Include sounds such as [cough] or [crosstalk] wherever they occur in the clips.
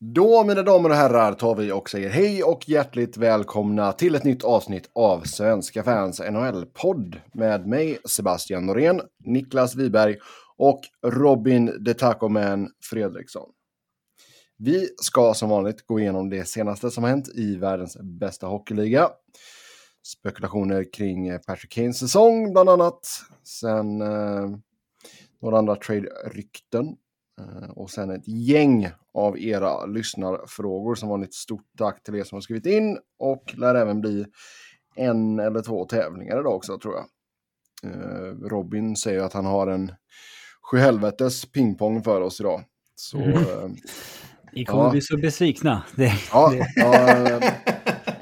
Då, mina damer och herrar, tar vi och säger hej och hjärtligt välkomna till ett nytt avsnitt av Svenska fans NHL-podd med mig, Sebastian Norén, Niklas Wiberg och Robin the Taco Man Fredriksson. Vi ska som vanligt gå igenom det senaste som hänt i världens bästa hockeyliga. Spekulationer kring eh, Patrick Kanes säsong bland annat. Sen eh, några andra trade-rykten. Eh, och sen ett gäng av era lyssnarfrågor. Som vanligt stort tack till er som har skrivit in. Och lär även bli en eller två tävlingar idag också tror jag. Eh, Robin säger att han har en sjuhelvetes pingpong för oss idag. Så... Mm. Eh, [laughs] Ni kommer Ja. bli så besvikna. [laughs] Det, Ja, det, ja, eh,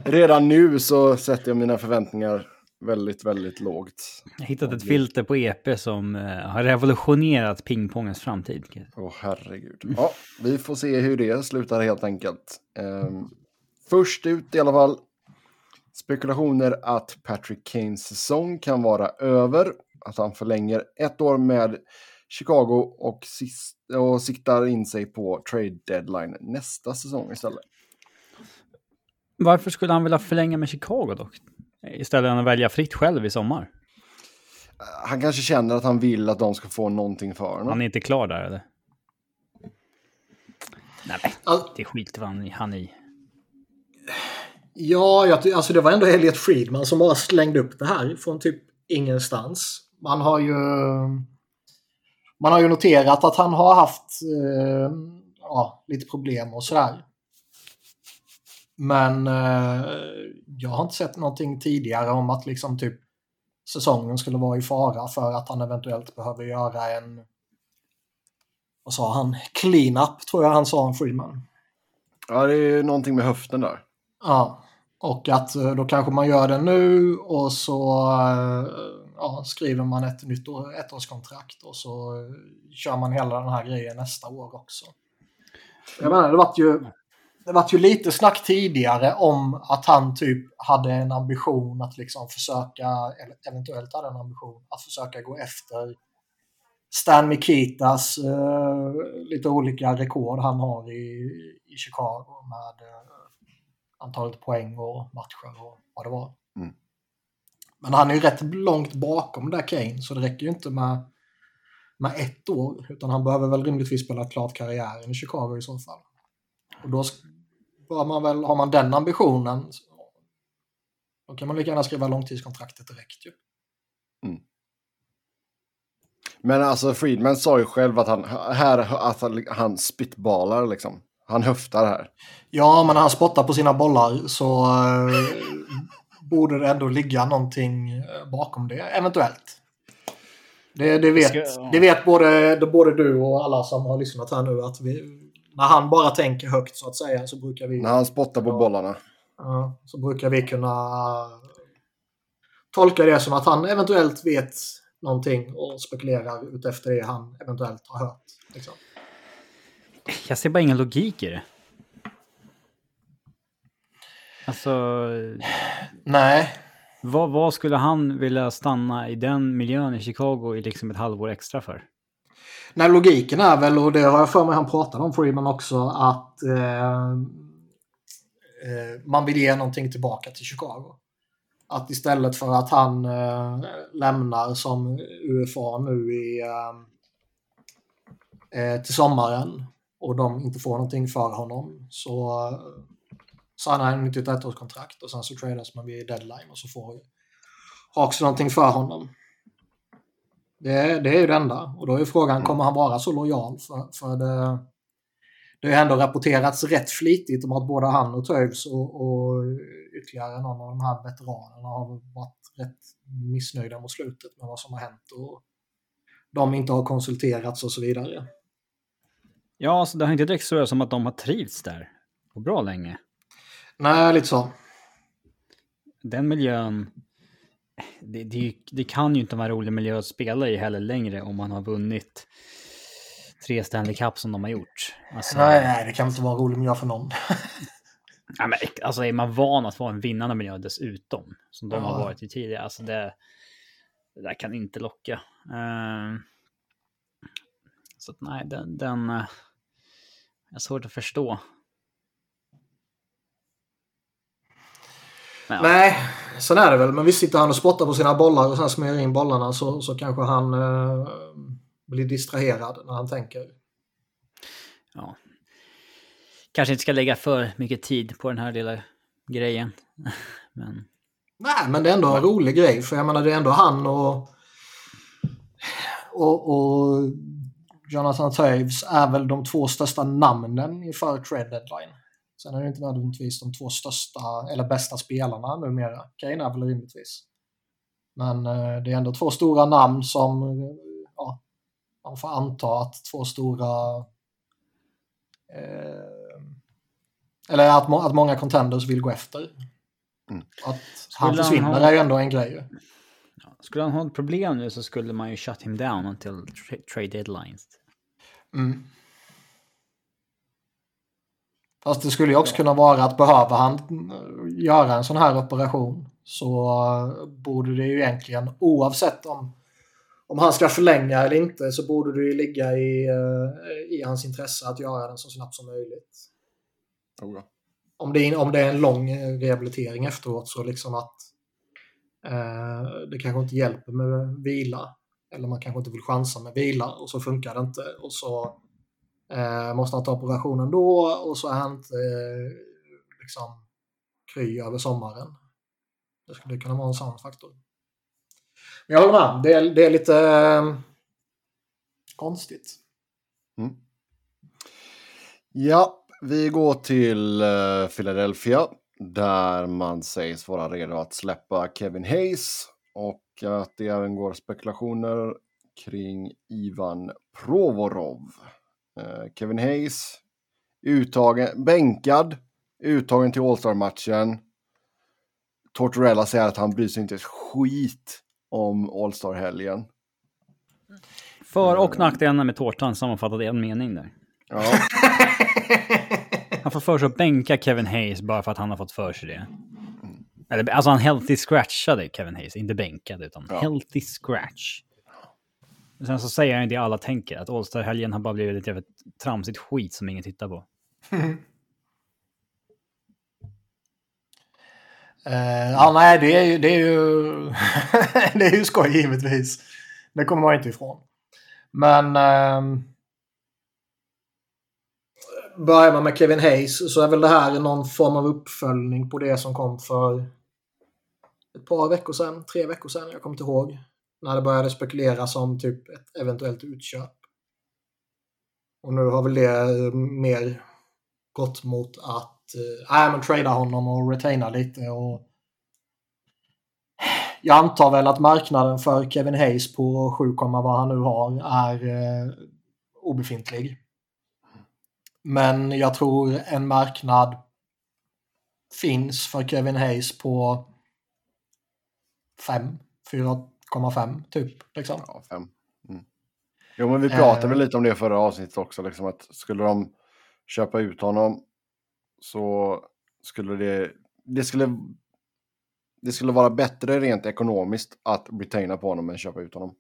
redan nu så sätter jag mina förväntningar väldigt, väldigt lågt. jag har hittat ett filter på EP som eh, har revolutionerat pingpongens framtid. Åh herregud. Ja, vi får se hur det slutar helt enkelt. Ehm, först ut i alla fall. Spekulationer att Patrick Kanes säsong kan vara över. Att han förlänger ett år med Chicago och, sist, och siktar in sig på trade deadline nästa säsong istället. Varför skulle han vilja förlänga med Chicago dock? Istället för att välja fritt själv i sommar. Han kanske känner att han vill att de ska få någonting för honom. Han är inte klar där eller? Nej, det skiter han i. Han i. Ja, jag, alltså det var ändå Elliot Friedman som bara slängde upp det här från typ ingenstans. Man har ju... Man har ju noterat att han har haft eh, ja, lite problem och sådär. Men eh, jag har inte sett någonting tidigare om att liksom typ säsongen skulle vara i fara för att han eventuellt behöver göra en... Vad sa han? Clean-up tror jag han sa om Friedman. Ja, det är ju någonting med höften där. Ja, och att eh, då kanske man gör det nu och så eh, ja, skriver man ett nytt år, ettårskontrakt och så eh, kör man hela den här grejen nästa år också. Jag menar, det vart ju, det vart ju lite snack tidigare om att han typ hade en ambition att liksom försöka, eller eventuellt hade en ambition att försöka gå efter Stan Mikitas eh, lite olika rekord han har i, i Chicago med eh, antalet poäng och matcher och vad det var. Mm. Men han är ju rätt långt bakom där Kane så det räcker ju inte med, med ett år utan han behöver väl rimligtvis spela klart karriären i Chicago i så fall. Och då bör man väl, har man den ambitionen så- då kan man lika gärna skriva långtidskontraktet direkt ju. Men alltså Friedman sa ju själv att han, här, att han, han spitballar liksom. Han höftar här. Ja, men när han spottar på sina bollar så eh, borde det ändå ligga någonting eh, bakom det, eventuellt. Det, det, vet, Ska- det vet både, både du och alla som har lyssnat här nu att vi, när han bara tänker högt så att säga så brukar vi, När han spottar på Ja. bollarna. ja, så brukar vi kunna tolka det som att han eventuellt vet någonting och spekulerar utefter det han eventuellt har hört. Liksom. Jag ser bara ingen logik i det. Alltså, Nej, vad, vad skulle han vilja stanna i den miljön i Chicago i liksom ett halvår extra för? Nej, logiken är väl, och det har jag för mig han pratade om Freeman också, att eh, eh, man vill ge någonting tillbaka till Chicago. Att istället för att han eh, lämnar som UFA nu i, eh, eh, till sommaren och de inte får någonting för honom så eh, signar han ett ettårskontrakt och sen så tradas man vid deadline och så får Hawks någonting för honom. Det, är- det är ju det enda. Och då är frågan, kommer han vara så lojal? För, för det, det har ändå rapporterats rätt flitigt om att både han och Toews och, och ytterligare någon av de här veteranerna har varit rätt missnöjda mot slutet med vad som har hänt. Och de inte har konsulterats och så vidare. Ja, alltså det har inte direkt så som att de har trivts där på bra länge. Nej, lite så. Den miljön, det, det, det kan ju inte vara en rolig miljö att spela i heller längre om man har vunnit tre Stanley Cup som de har gjort. Alltså, Nej, nej, det kan inte vara en rolig miljö för någon. [laughs] Ja, men, alltså är man van att vara en vinnande miljö dessutom, som de har Ja. varit i tidigare, alltså det, det där kan inte locka. Ehm, så att, nej, den, den... eh, Jag har svårt att förstå Men, Nej, sen är det väl. Men visst sitter han och spottar på sina bollar och sen smörjer in bollarna så, så kanske han eh, blir distraherad när han tänker. Ja. Kanske inte ska lägga för mycket tid på den här lilla grejen. [laughs] men... Nej, men det är ändå en rolig grej. För jag menar, det är ändå han och... Och, och Jonathan Toews är väl de två största namnen inför trade deadline. Sen är det inte nödvändigtvis de två största eller bästa spelarna numera. Kane är väl rimligtvis. Men eh, det är ändå två stora namn som ja, man får anta att två stora eh, eller att, må, att många contenders vill gå efter. Mm. Att han försvinner han ha... är ju ändå en grej. Skulle han ha ett problem nu så skulle man ju shut him down until tra trade deadlines. Mm. Fast det skulle ju också kunna vara att behöver han göra en sån här operation så borde det ju egentligen oavsett om, om han ska förlänga eller inte så borde det ju ligga i, eh, i hans intresse att göra den så snabbt som möjligt. Oh Om, det är, om det är en lång rehabilitering efteråt så liksom att eh, det kanske inte hjälper med vila. Eller man kanske inte vill chansa med vila och så funkar det inte. Och så Eh, måste han ta operationen då och så är han inte eh, liksom kry över sommaren. Det skulle kunna vara en sån faktor. Men jag håller med. Det är, det är lite eh, konstigt. Mm. Ja, vi går till uh, Philadelphia där man sägs vara redo att släppa Kevin Hayes och att det även går spekulationer kring Ivan Provorov. Eh, Kevin Hayes, uttagen, bänkad, uttagen till All-Star-matchen. Tortorella säger att han bryr sig inte ett skit om All-Star-helgen. För och nackdelarna med tårtan sammanfattade i en mening där. Ja. [laughs] han får för sig att bänka Kevin Hayes bara för att han har fått för sig det. Eller, alltså han healthy scratchade Kevin Hayes, inte bänkade utan ja. healthy scratch. Sen så säger han det alla tänker, att All-Star-helgen har bara blivit ett jävligt tramsigt skit som ingen tittar på. Uh, [laughs] ja, nej, det är ju, det är ju, [laughs] det är ju skoj givetvis. Det kommer man inte ifrån. Men uh, börjar man med Kevin Hayes så är väl det här någon form av uppföljning på det som kom för ett par veckor sedan, tre veckor sedan, jag kommer inte ihåg när det började spekuleras om typ ett eventuellt utköp. Och nu har väl det eh, mer gått mot att äh, men trada honom och retaina lite. Och jag antar väl att marknaden för Kevin Hayes på 7, vad han nu har är eh, obefintlig. Men jag tror en marknad finns för Kevin Hayes på 5, 4, 1,5 typ. Liksom. Ja, 5. Mm. Jo, men vi pratade väl lite om det förra avsnittet också. Liksom, att skulle de köpa ut honom så skulle det, det skulle det skulle vara bättre rent ekonomiskt att retaina på honom än köpa ut honom.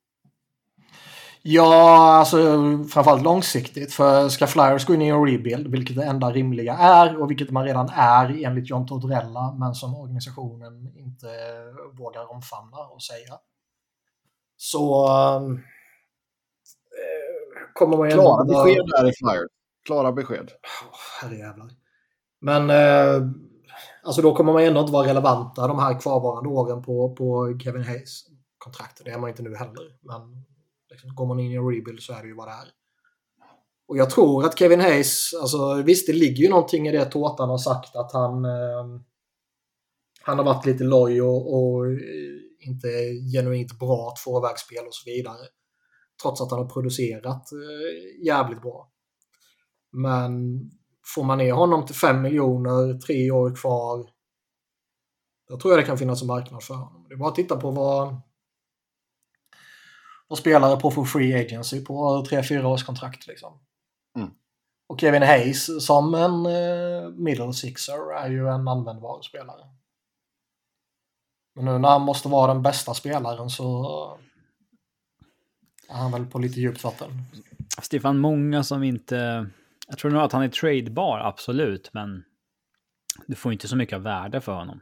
Ja, alltså framförallt långsiktigt. För ska Flyers gå in i en rebuild, vilket det enda rimliga är och vilket man redan är enligt John Tortorella, men som organisationen inte vågar omfamna och säga så um, kommer man ju Klara ändå... besked där i Flyers. Klara besked. Oh, herrejävlar. Men eh, alltså då kommer man ändå inte vara relevanta de här kvarvarande åren på, på Kevin Hayes kontrakt. Det är man inte nu heller. Men liksom, går man in i en rebuild så är det ju vad det är. Och jag tror att Kevin Hayes, alltså visst det ligger ju någonting i det Tårtan har sagt att han eh, han har varit lite loj och, och inte genuint bra tvåvägsspel och så vidare. Trots att han har producerat eh, jävligt bra. Men får man ner honom till 5 miljoner, tre år kvar. Då tror jag det kan finnas en marknad för honom. Det är bara att titta på vad, vad spelare på för free agency på 3-4 års kontrakt liksom. Mm. Och Kevin Hayes som en eh, middle sixer är ju en användbar spelare. Men nu när han måste vara den bästa spelaren så är han väl på lite djupt vatten. Stefan, många som inte... Jag tror nog att han är tradebar, absolut, men du får inte så mycket värde för honom.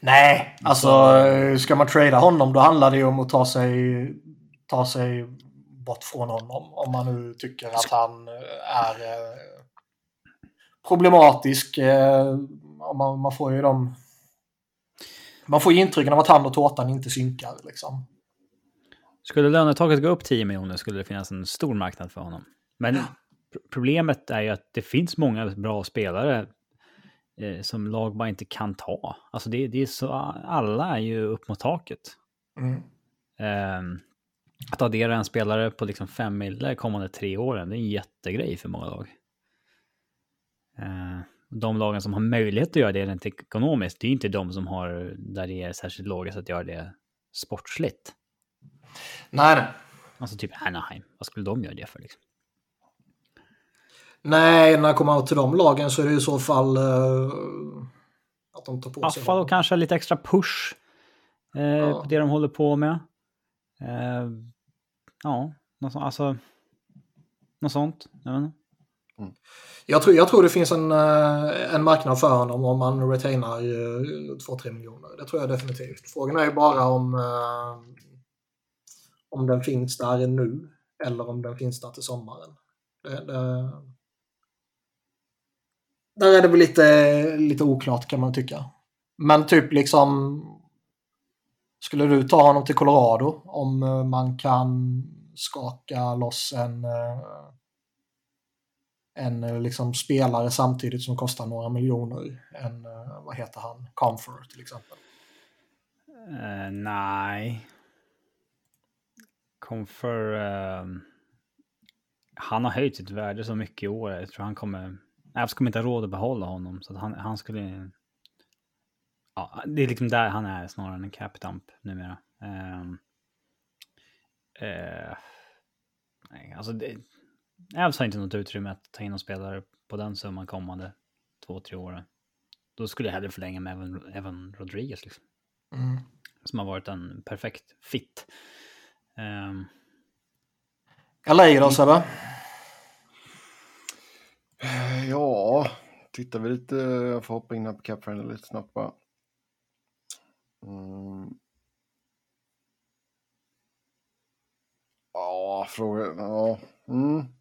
Nej, alltså ska man trada honom då handlar det ju om att ta sig, ta sig bort från honom. Om man nu tycker att han är eh, problematisk. Eh, man, man får ju de... Man får ju intrycken av att han och tårtan inte synkar liksom. Skulle lönetaket gå upp 10 miljoner skulle det finnas en stor marknad för honom. Men problemet är ju att det finns många bra spelare eh, som lag bara inte kan ta. Alltså det, det, är så, alla är ju upp mot taket. Mm. Eh, att addera en spelare på liksom fem mille kommande tre åren, det är en jättegrej för många lag. Eh, de lagen som har möjlighet att göra det rent ekonomiskt, det är inte de som har, där det är särskilt låga så att göra det sportsligt. Nej. Alltså typ Anaheim, vad skulle de göra det för liksom? Nej, när det kommer till de lagen så är det i så fall uh, att de tar på sig... Buffalo kanske lite extra push eh, ja. på det de håller på med. Eh, ja, något sånt, alltså... Något sånt. Jag, mm. jag, tror, jag tror det finns en, eh, en marknad för honom om man retainar 2-3 miljoner. Det tror jag definitivt. Frågan är ju bara om, eh, om den finns där nu eller om den finns där till sommaren. Det, det, där är det väl lite, lite oklart kan man tycka. Men typ liksom... Skulle du ta honom till Colorado om eh, man kan skaka loss en, en eh, liksom spelare samtidigt som kostar några miljoner? än eh, vad heter han? Comfort till exempel. Uh, nej. Comfort... Uh, han har höjt sitt värde så mycket i år. Jag tror han kommer Avs kommer inte ha råd att behålla honom. Så att han, han skulle... Ja, det är liksom där han är snarare än en cap dump numera. Uh, uh, nej, alltså det, Avs har inte något utrymme att ta in någon spelare på den summan kommande två, tre åren. Då skulle jag hellre förlänga med även, även Rodriguez. Liksom. Mm. Som har varit en perfekt fit. Um, LA då Sebbe? Ja, tittar vi lite. Jag får hoppa in här på CapFriendly lite snabbt bara. Mm. Ja, frågan. Ja. Mm.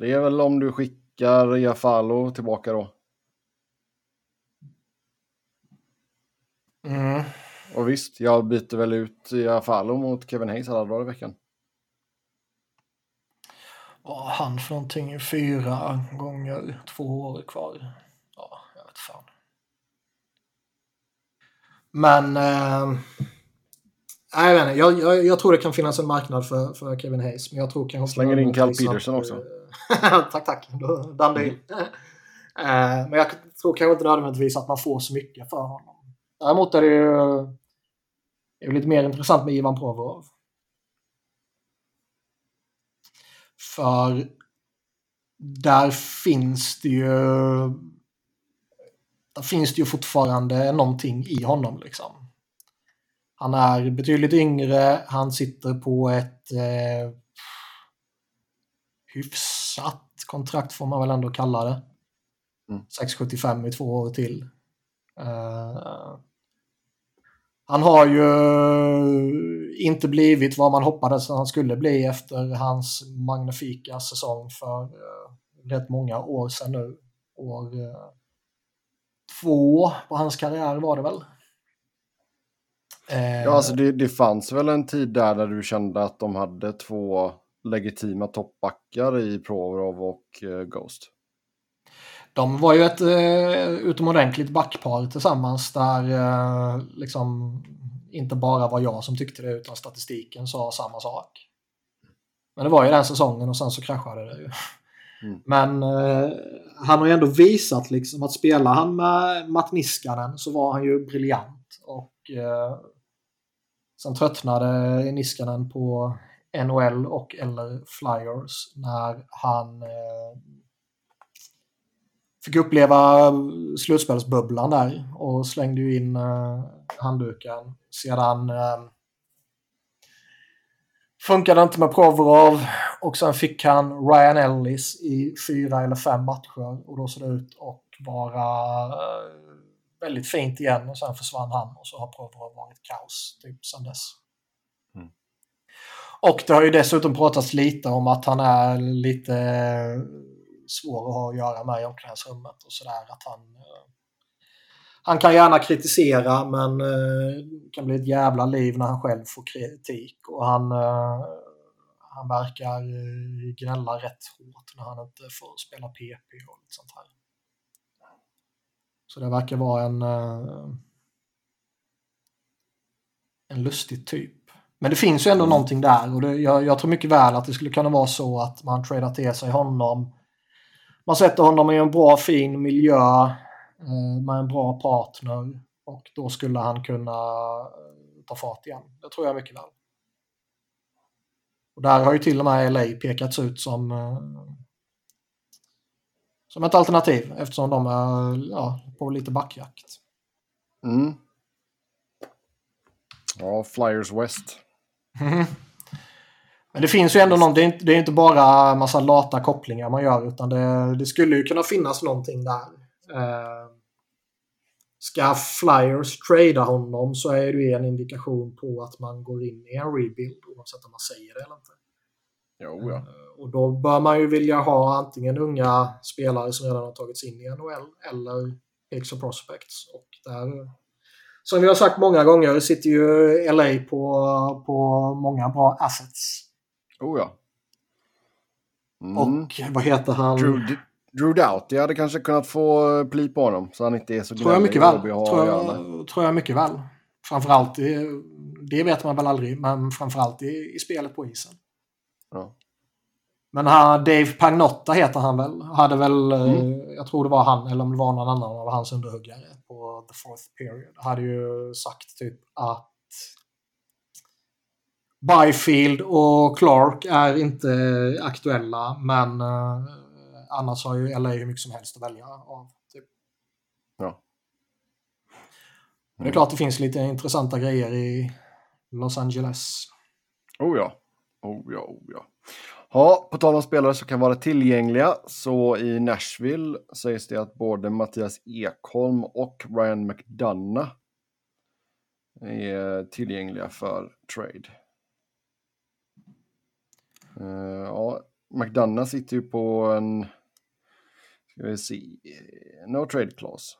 Det är väl om du skickar Jafalo tillbaka då. Mm. Och visst, jag byter väl ut Jafalo mot Kevin Hayes alla dagar i veckan vad har han för någonting? Fyra gånger två år kvar. Ja, jag vet fan. Men... Eh, jag, vet inte, jag, jag, jag, tror det kan finnas en marknad för, för Kevin Hayes. Men jag tror kanske... Slänger in Cal Peterson att, också. [laughs] tack, tack. Done deal. Mm. men jag tror kanske inte nödvändigtvis att man får så mycket för honom. Däremot är det ju är lite mer intressant med Ivan Provorov. För där finns det ju där finns det ju fortfarande någonting i honom liksom. Han är betydligt yngre, han sitter på ett eh, hyfsat kontrakt får man väl ändå kalla det. Mm. 6,75 i två år till. Uh, han har ju inte blivit vad man hoppades att han skulle bli efter hans magnifika säsong för uh, rätt många år sedan nu. År uh, två på hans karriär var det väl? ja, alltså det, det fanns väl en tid där, där du kände att de hade två legitima toppbackar i Provorov och uh, Ghost. De var ju ett uh, utomordentligt backpar tillsammans där uh, liksom inte bara var jag som tyckte det utan statistiken sa samma sak. Men det var ju den säsongen och sen så kraschade det ju. Mm. Men uh, han har ju ändå visat liksom att spelar han med Matt Niskanen så var han ju briljant. Och uh, sen tröttnade Niskanen på NHL och eller Flyers när han eh, fick uppleva slutspelsbubblan där och slängde ju in eh, handduken. Sedan eh, funkade inte med Provorov och sen fick han Ryan Ellis i fyra eller fem matcher och då såg det ut att vara eh, väldigt fint igen och sen försvann han och så har Provorov varit kaos typ sen dess. Och det har ju dessutom pratats lite om att han är lite eh, svår att ha att göra med i omklädningsrummet och sådär. Att han, eh, han kan gärna kritisera men eh, det kan bli ett jävla liv när han själv får kritik. Och han, han verkar gnälla rätt hårt när han inte får spela PP och lite sånt här. Så det verkar vara en, en lustig typ. Men det finns ju ändå mm. någonting där och det, jag, jag, tror mycket väl att det skulle kunna vara så att man tradar till sig honom. Man sätter honom i en bra fin miljö eh, med en bra partner och då skulle han kunna eh, ta fart igen. Det tror jag mycket väl. Och där har ju till och med LA pekats ut som, eh, som ett alternativ eftersom de är ja, på lite backjakt. Mm. Ja, Flyers West. Mm. Men det finns ju ändå någon, det är, inte, det är inte bara massa lata kopplingar man gör utan det, det skulle ju kunna finnas någonting där. Eh, ska Flyers trada honom så är det ju en indikation på att man går in i en rebuild oavsett om man säger det eller inte. Jo, ja. Eh, och då bör man ju vilja ha antingen unga spelare som redan har tagits in i NHL eller och prospects. Och där som vi har sagt många gånger sitter ju LA på, på många bra assets. Oh ja. Mm. Och vad heter han? Drew, Drew Doughty hade kanske kunnat få pli på honom så han inte är så Tror jag mycket väl. Tror jag, tror jag mycket väl. Framförallt, det vet man väl aldrig, men framförallt i, i spelet på isen. Ja. Men här, Dave Pagnotta heter han väl. Hade väl, eh, mm. jag tror det var han eller om det var någon annan av hans underhuggare på the fourth period. Hade ju sagt typ att Byfield och Clark är inte aktuella men eh, annars har ju LA hur mycket som helst att välja av. Typ. Ja. Mm. Det är klart det finns lite intressanta grejer i Los Angeles. Oh ja. Oh ja, oh ja. Ja, på tal om spelare som kan vara tillgängliga så i Nashville sägs det att både Mattias Ekholm och Ryan McDonough är tillgängliga för trade. Uh, ja, McDonough sitter ju på en, ska vi se, no trade clause.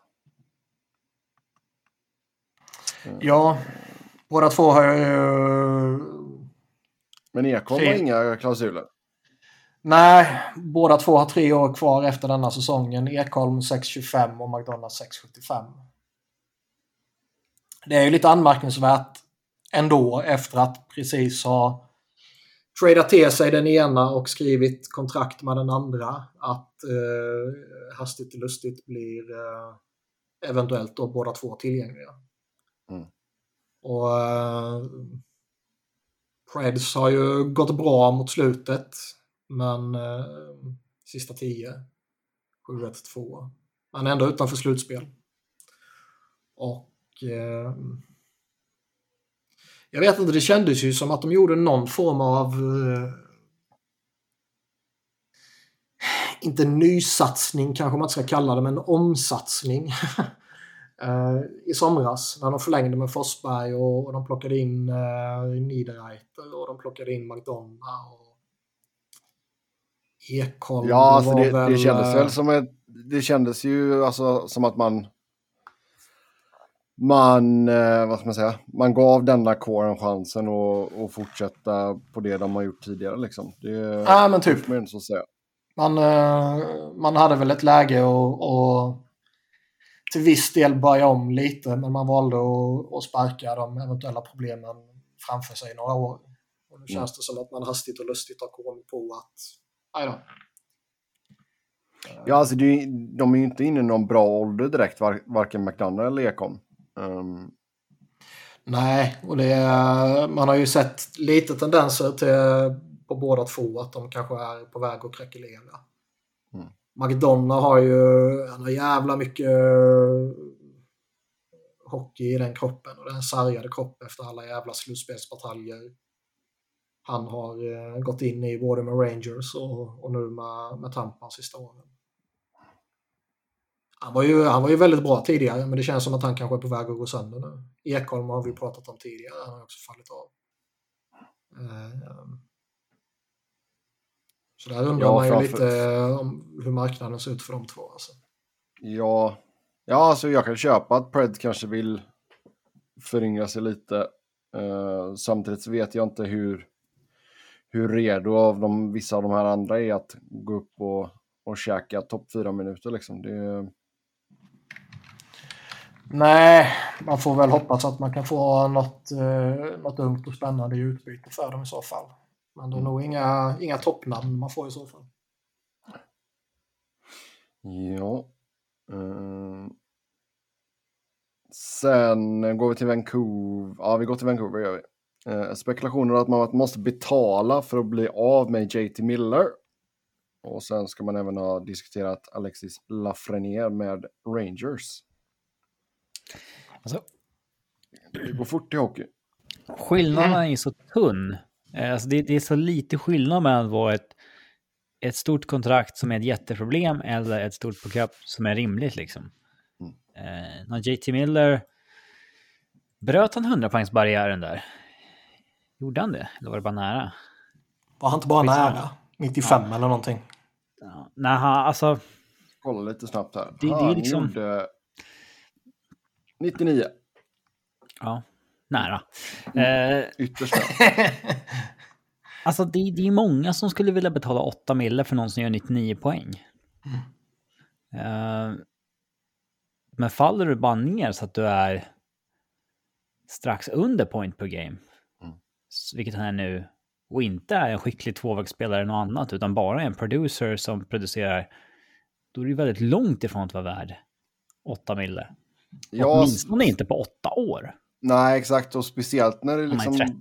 Uh, ja, båda två har ju... Men Ekholm har inga klausuler. Nej, båda två har tre år kvar efter denna säsongen. Ekholm 6,25 och McDonalds 6,75. Det är ju lite anmärkningsvärt ändå efter att precis ha tradat till sig den ena och skrivit kontrakt med den andra. Att eh, hastigt och lustigt blir eh, eventuellt då båda två tillgängliga. Mm. Och eh, Preds har ju gått bra mot slutet. Men eh, sista 10, 7-1-2. Han är ändå utanför slutspel. Och eh, jag vet inte, det kändes ju som att de gjorde någon form av eh, inte nysatsning kanske man inte ska kalla det, men omsatsning. [laughs] Eh, I somras när de förlängde med Forsberg och, och de plockade in eh, Niederreiter och de plockade in McDonough. Ekholm Ja, alltså det, väl... det kändes väl som ett... Det kändes ju alltså som att man... Man, eh, vad ska man säga, man gav denna kåren chansen att fortsätta på det de har gjort tidigare liksom. Det ja, men typ. Man, så säga. Man, eh, man hade väl ett läge och, till viss del börja om lite, men man valde att, att sparka de eventuella problemen framför sig några år. Och nu känns mm. det som att man hastigt och lustigt har kommit på att Aj då. Ja, alltså det, de är ju inte inne i någon bra ålder direkt, var, varken McDonough eller Ekholm. Um... Nej, och det man har ju sett lite tendenser till, på båda två att de kanske är på väg att krackelera. Mm. McDonough har ju han har jävla mycket hockey i den kroppen och den sargade kropp efter alla jävla slutspelsbataljer han har eh, gått in i både med Rangers och, och nu med, med Tampa sista åren. Han var, ju, han var ju väldigt bra tidigare, men det känns som att han kanske är på väg att gå sönder nu. Ekholm har vi pratat om tidigare, han har också fallit av. Ehm. Så där undrar Ja, man ju framför- lite om hur marknaden ser ut för de två. Alltså. Ja, ja alltså jag kan köpa att Pred kanske vill föryngra sig lite. Eh, samtidigt så vet jag inte hur, hur redo av de, vissa av de här andra är att gå upp och, och käka topp fyra minuter. Liksom. Det, Nej, man får väl hoppas att man kan få något, eh, något ungt och spännande i utbyte för dem i så fall. Men det är nog inga, inga toppnamn man får i så fall. ja. Eh, sen går vi till Vancouver. Ja, vi går till Vancouver gör vi. Eh, spekulationer att man måste betala för att bli av med JT Miller. Och sen ska man även ha diskuterat Alexis Lafreniere med Rangers. Alltså, Det går fort i hockey. skillnaden är så tunn. Eh, Alltså det, det är så lite skillnad mellan att vara ett, ett stort kontrakt som är ett jätteproblem eller ett stort kontrakt som är rimligt liksom. Mm. Eh, när JT Miller bröt han 100-poängsbarriären där? Gjorde han det? Eller var det bara nära? Var han inte bara nära? 95 eller någonting. Ja, nej, han, alltså... Kolla lite snabbt här. Det- det är Han liksom- gjorde 99. Ja, nära. Eh, Ytterst [laughs] nära. Alltså det, det är många som skulle vilja betala 8 mille för någon som gör 99 poäng. Eh, men faller du bara ner så att du är strax under point per game, Mm. Vilket han är nu, och inte är en skicklig tvåvägsspelare eller något annat, utan bara en producer som producerar, då är det ju väldigt långt ifrån att vara värd 8 mille. Ja, Åtminstone inte på 8 år, nej, exakt. Och speciellt när det liksom är 30.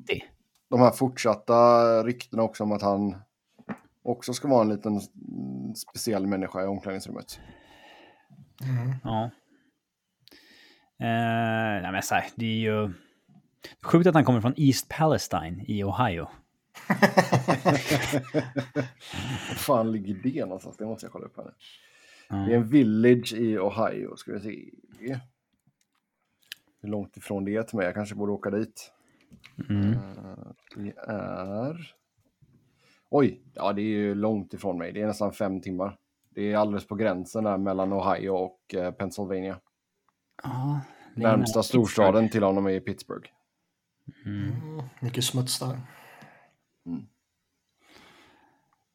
de här fortsatta ryktena också om att han också ska vara en liten speciell människa i omklädningsrummet. Mm. Ja. Eh, nej men så här, det är ju sjukt att han kommer från East Palestine i Ohio. Var fan ligger det någonstans? Det måste jag kolla upp här nu. Ja. Det är en village i Ohio, ska vi se. Hur långt ifrån det är till mig? Jag kanske borde åka dit. Mm. Eh, Det är... Oj, ja det är ju långt ifrån mig. Det är nästan fem timmar. Det är alldeles på gränsen där mellan Ohio och eh, Pennsylvania. Ja, Närmsta storstaden till honom är i Pittsburgh. Mm. Mm. Mycket smuts där.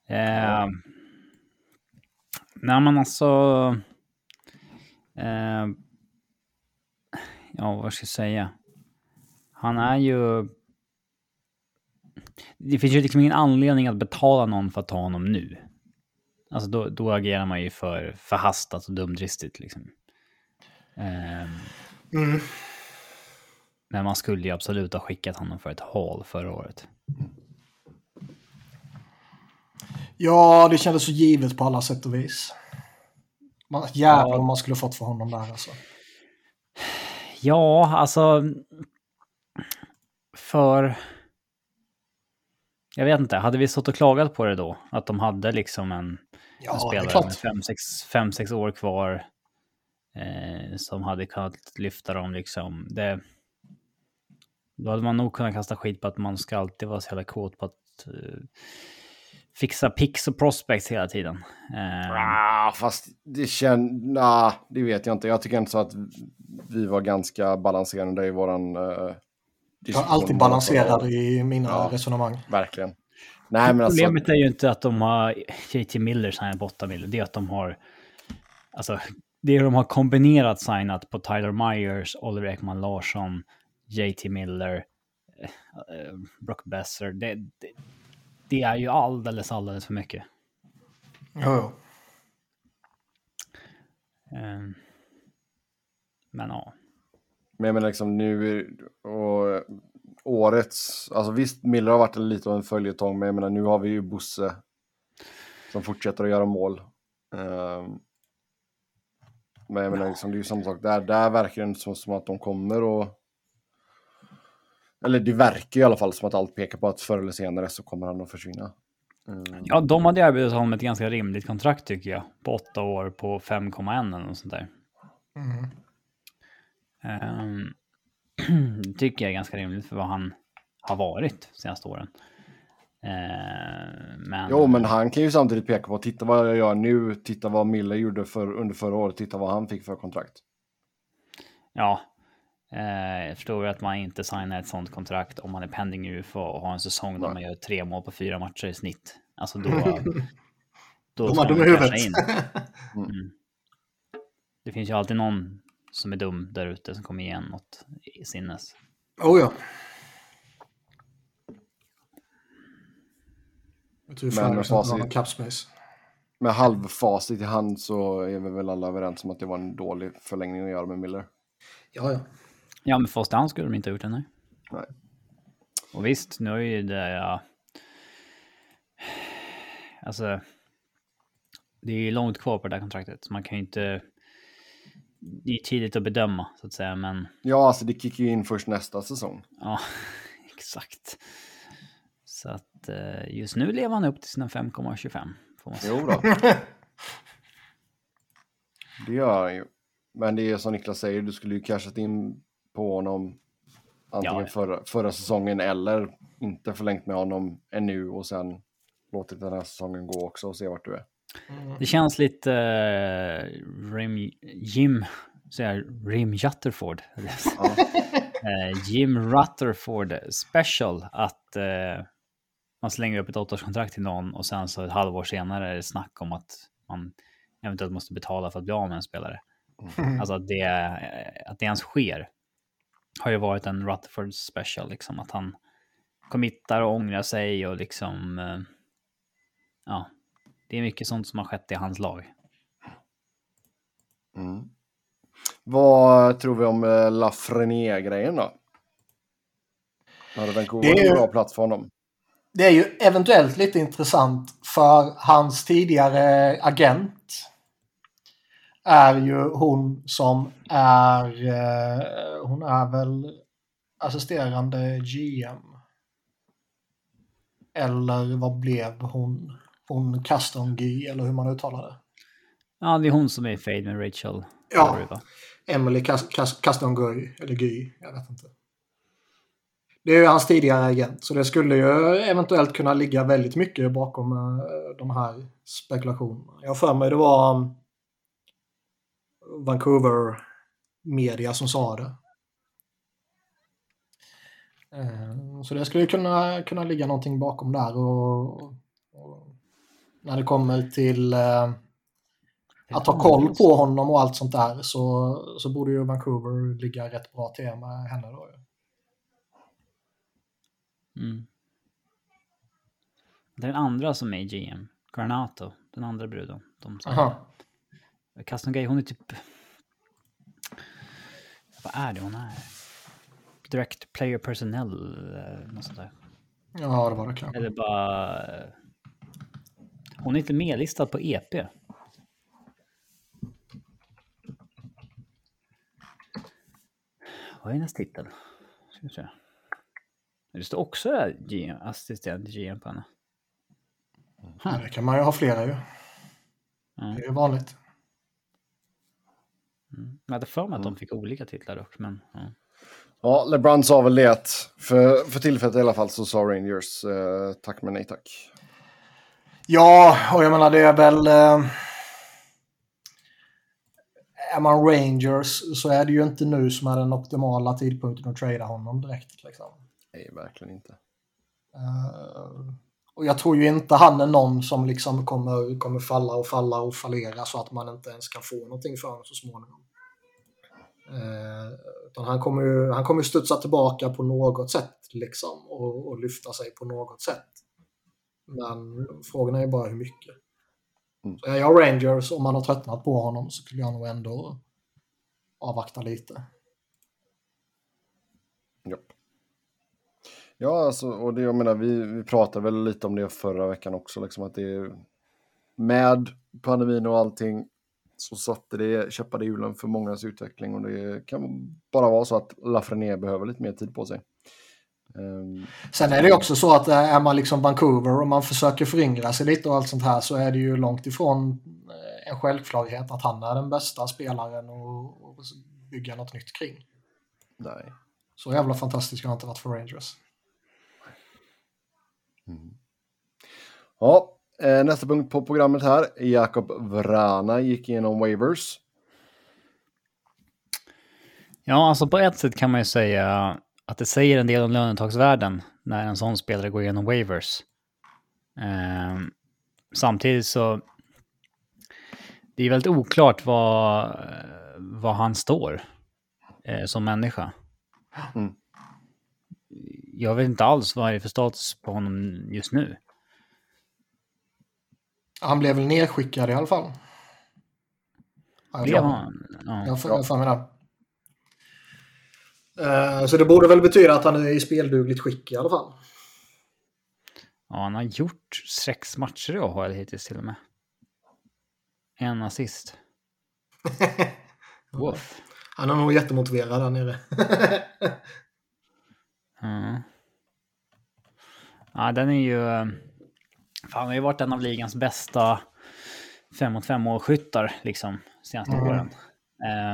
Eh, nej men alltså... Eh, ja, vad ska jag säga? Han är ju... Det finns ju liksom ingen anledning att betala någon för att ta honom nu. Alltså då, då agerar man ju för förhastat och dumdristigt liksom. Eh, Mm. Men man skulle ju absolut ha skickat honom för ett haul förra året. Ja, det kändes så givet på alla sätt och vis. Jävlar Ja. om man skulle fått för honom där alltså. Ja, alltså... För... Jag vet inte, hade vi stått och klagat på det då? Att de hade liksom en, Ja, en spelare med fem sex, fem, sex år kvar eh, som hade kunnat lyfta dem liksom. Det, då hade man nog kunnat kasta skit på att man ska alltid vara så jävla kåt på att eh, fixa picks och prospects hela tiden. Eh, Ah, fast det känns... Nah, det vet jag inte. Jag tycker inte så att vi var ganska balanserade i våran... Uh, Jag är alltid balanserad i mina Ja. resonemang. Verkligen. Nej, men alltså... Problemet är ju inte att de har JT Miller signat på 8 mil, det är att de har... Alltså, det de har kombinerat signat på Tyler Myers, Oliver Ekman Larsson, JT Miller, eh, eh, Brock Besser. Det, det, det är ju alldeles, alldeles för mycket. Jo, jo. Eh, men ja. Men jag menar liksom nu och årets, alltså visst Miller har varit lite av en följetong men jag menar nu har vi ju Bosse som fortsätter att göra mål. Ehm, men jag menar liksom det är ju samma sak där, där verkar det inte som, som att de kommer och eller det verkar ju i alla fall som att allt pekar på att förr eller senare så kommer han att försvinna. Mm. Ja, de hade erbjudit honom ett ganska rimligt kontrakt tycker jag. På åtta år på 5,1 eller något sånt där. Mm. Um, [clears throat] tycker jag är ganska rimligt för vad han har varit de senaste åren. Uh, men... Jo, men han kan ju samtidigt peka på, titta vad jag gör nu, titta vad Miller gjorde för, under förra året, titta vad han fick för kontrakt. Ja, jag förstår att man inte signar ett sånt kontrakt om man är pending UFA och har en säsong där man gör tre mål på fyra matcher i snitt. Alltså då... [laughs] då De dumma man i huvudet. in. [laughs] Mm. Det finns ju alltid någon som är dum där ute som kommer igen något i sinnes. oh ja. Jag tror Men Flyers med inte har facit- någon cap space. Med halvfacit i hand så är vi väl alla överens om att det var en dålig förlängning att göra med Miller. Ja, ja. Ja, men första hand skulle de inte ha gjort det, nej. Nej. Och visst, nu är ju det, ja... Alltså... Det är ju långt kvar på det här kontraktet, så man kan ju inte... Det är tidigt att bedöma, så att säga, men... Ja, alltså det kickar ju in först nästa säsong. Ja, [laughs] exakt. Så att eh, just nu lever han upp till sina 5,25. Får man säga. Jo då. [laughs] det gör han ju. Men det är som Niklas säger, du skulle ju cashat in på honom antingen Ja. förra, förra säsongen eller inte förlängt med honom ännu och sen låtit den här säsongen gå också och se vart du är. Det känns lite eh, Rim, Jim, jag, Rim Jutterford. Ja. [laughs] Eh, Jim Rutherford special att eh, man slänger upp ett åttaårskontrakt till någon och sen så ett halvår senare är det snack om att man eventuellt måste betala för att bli av med en spelare. Alltså att det, att det ens sker har ju varit en Rutherford special, liksom att han committar och ångrar sig och liksom, eh, ja, det är mycket sånt som har skett i hans lag. Mm. Vad tror vi om eh, Lafreniere-grejen då? Hade Vancouver Det är ju- en bra plats för honom? Det är ju eventuellt lite intressant för hans tidigare agent är ju hon som är, eh, hon är väl assisterande GM. Eller vad blev hon? Hon Castonguy eller hur man uttalar det. Ja, det är hon som är i fade med Rachel. Ja. Emily Cas- Castonguy, eller Guy, jag vet inte. Det är ju hans tidigare agent, så det skulle ju eventuellt kunna ligga väldigt mycket bakom eh, de här spekulationerna. Jag för mig det var um, Vancouver media som sa det. Eh, Så det skulle kunna, kunna ligga någonting bakom där och, och när det kommer till eh, att ha koll på honom och allt sånt där så, så borde ju Vancouver ligga rätt bra till med henne då. Mm. Det är den andra som är GM. Granato, den andra bruden. De som... Aha. Castonguay, hon är typ... Vad är det hon är? Direct player personnel, eh, något sånt där. Ja, det var det kanske. Eller bara... Hon är inte medlistad på EP. Vad är hennes titel? Ska vi se. Det står också GM, assistent GM på henne. Det kan man ju ha flera ju. Det är ju vanligt. Jag hade för mig att de fick olika titlar dock, men... Ja. Ja, LeBron sa väl det att för, för tillfället i alla fall så sa Rangers eh, tack men nej tack. Ja, och jag menar det är väl... Eh, är man Rangers så är det ju inte nu som är den optimala tidpunkten att trada honom direkt. Liksom. Nej, verkligen inte. Eh, och jag tror ju inte han är någon som liksom kommer, kommer falla och falla och fallera så att man inte ens kan få någonting för honom så småningom. Eh, han kommer ju han kommer studsa tillbaka på något sätt liksom och, och lyfta sig på något sätt. Men frågan är bara hur mycket. Mm. Så är jag Rangers om man har tröttnat på honom så skulle jag nog ändå avvakta lite. Japp. Ja, alltså, och det, jag menar, vi, vi pratade väl lite om det förra veckan också, liksom att det är med pandemin och allting så satte det käppade hjulen för mångas utveckling och det kan bara vara så att Lafreniere behöver lite mer tid på sig. Um, Sen är det också så att är man liksom Vancouver och man försöker föryngra sig lite och allt sånt här så är det ju långt ifrån en självklarhet att han är den bästa spelaren och, och bygga något nytt kring. Nej. Så jävla fantastisk har inte varit för Rangers. Mm. Ja, eh, nästa punkt på programmet här. Jakob Vrana gick igenom waivers. Ja, alltså på ett sätt kan man ju säga att det säger en del om lönetagsvärden när en sån spelare går igenom waivers. Eh, samtidigt så det är väldigt oklart vad, vad han står eh, som människa. Mm. Jag vet inte alls vad det är för status på honom just nu. Han blev väl nedskickad i alla fall. Ja. Jag får för mig det. Uh, så det borde väl betyda att han är i speldugligt skick i alla fall. Ja, han har gjort sex matcher i AHL hittills till och med. En assist. [laughs] Woof. Han är nog jättemotiverad där nere. mm. Ja, den är ju... Han har ju varit en av ligans bästa 5 mot 5 målskyttar liksom senaste mm. åren.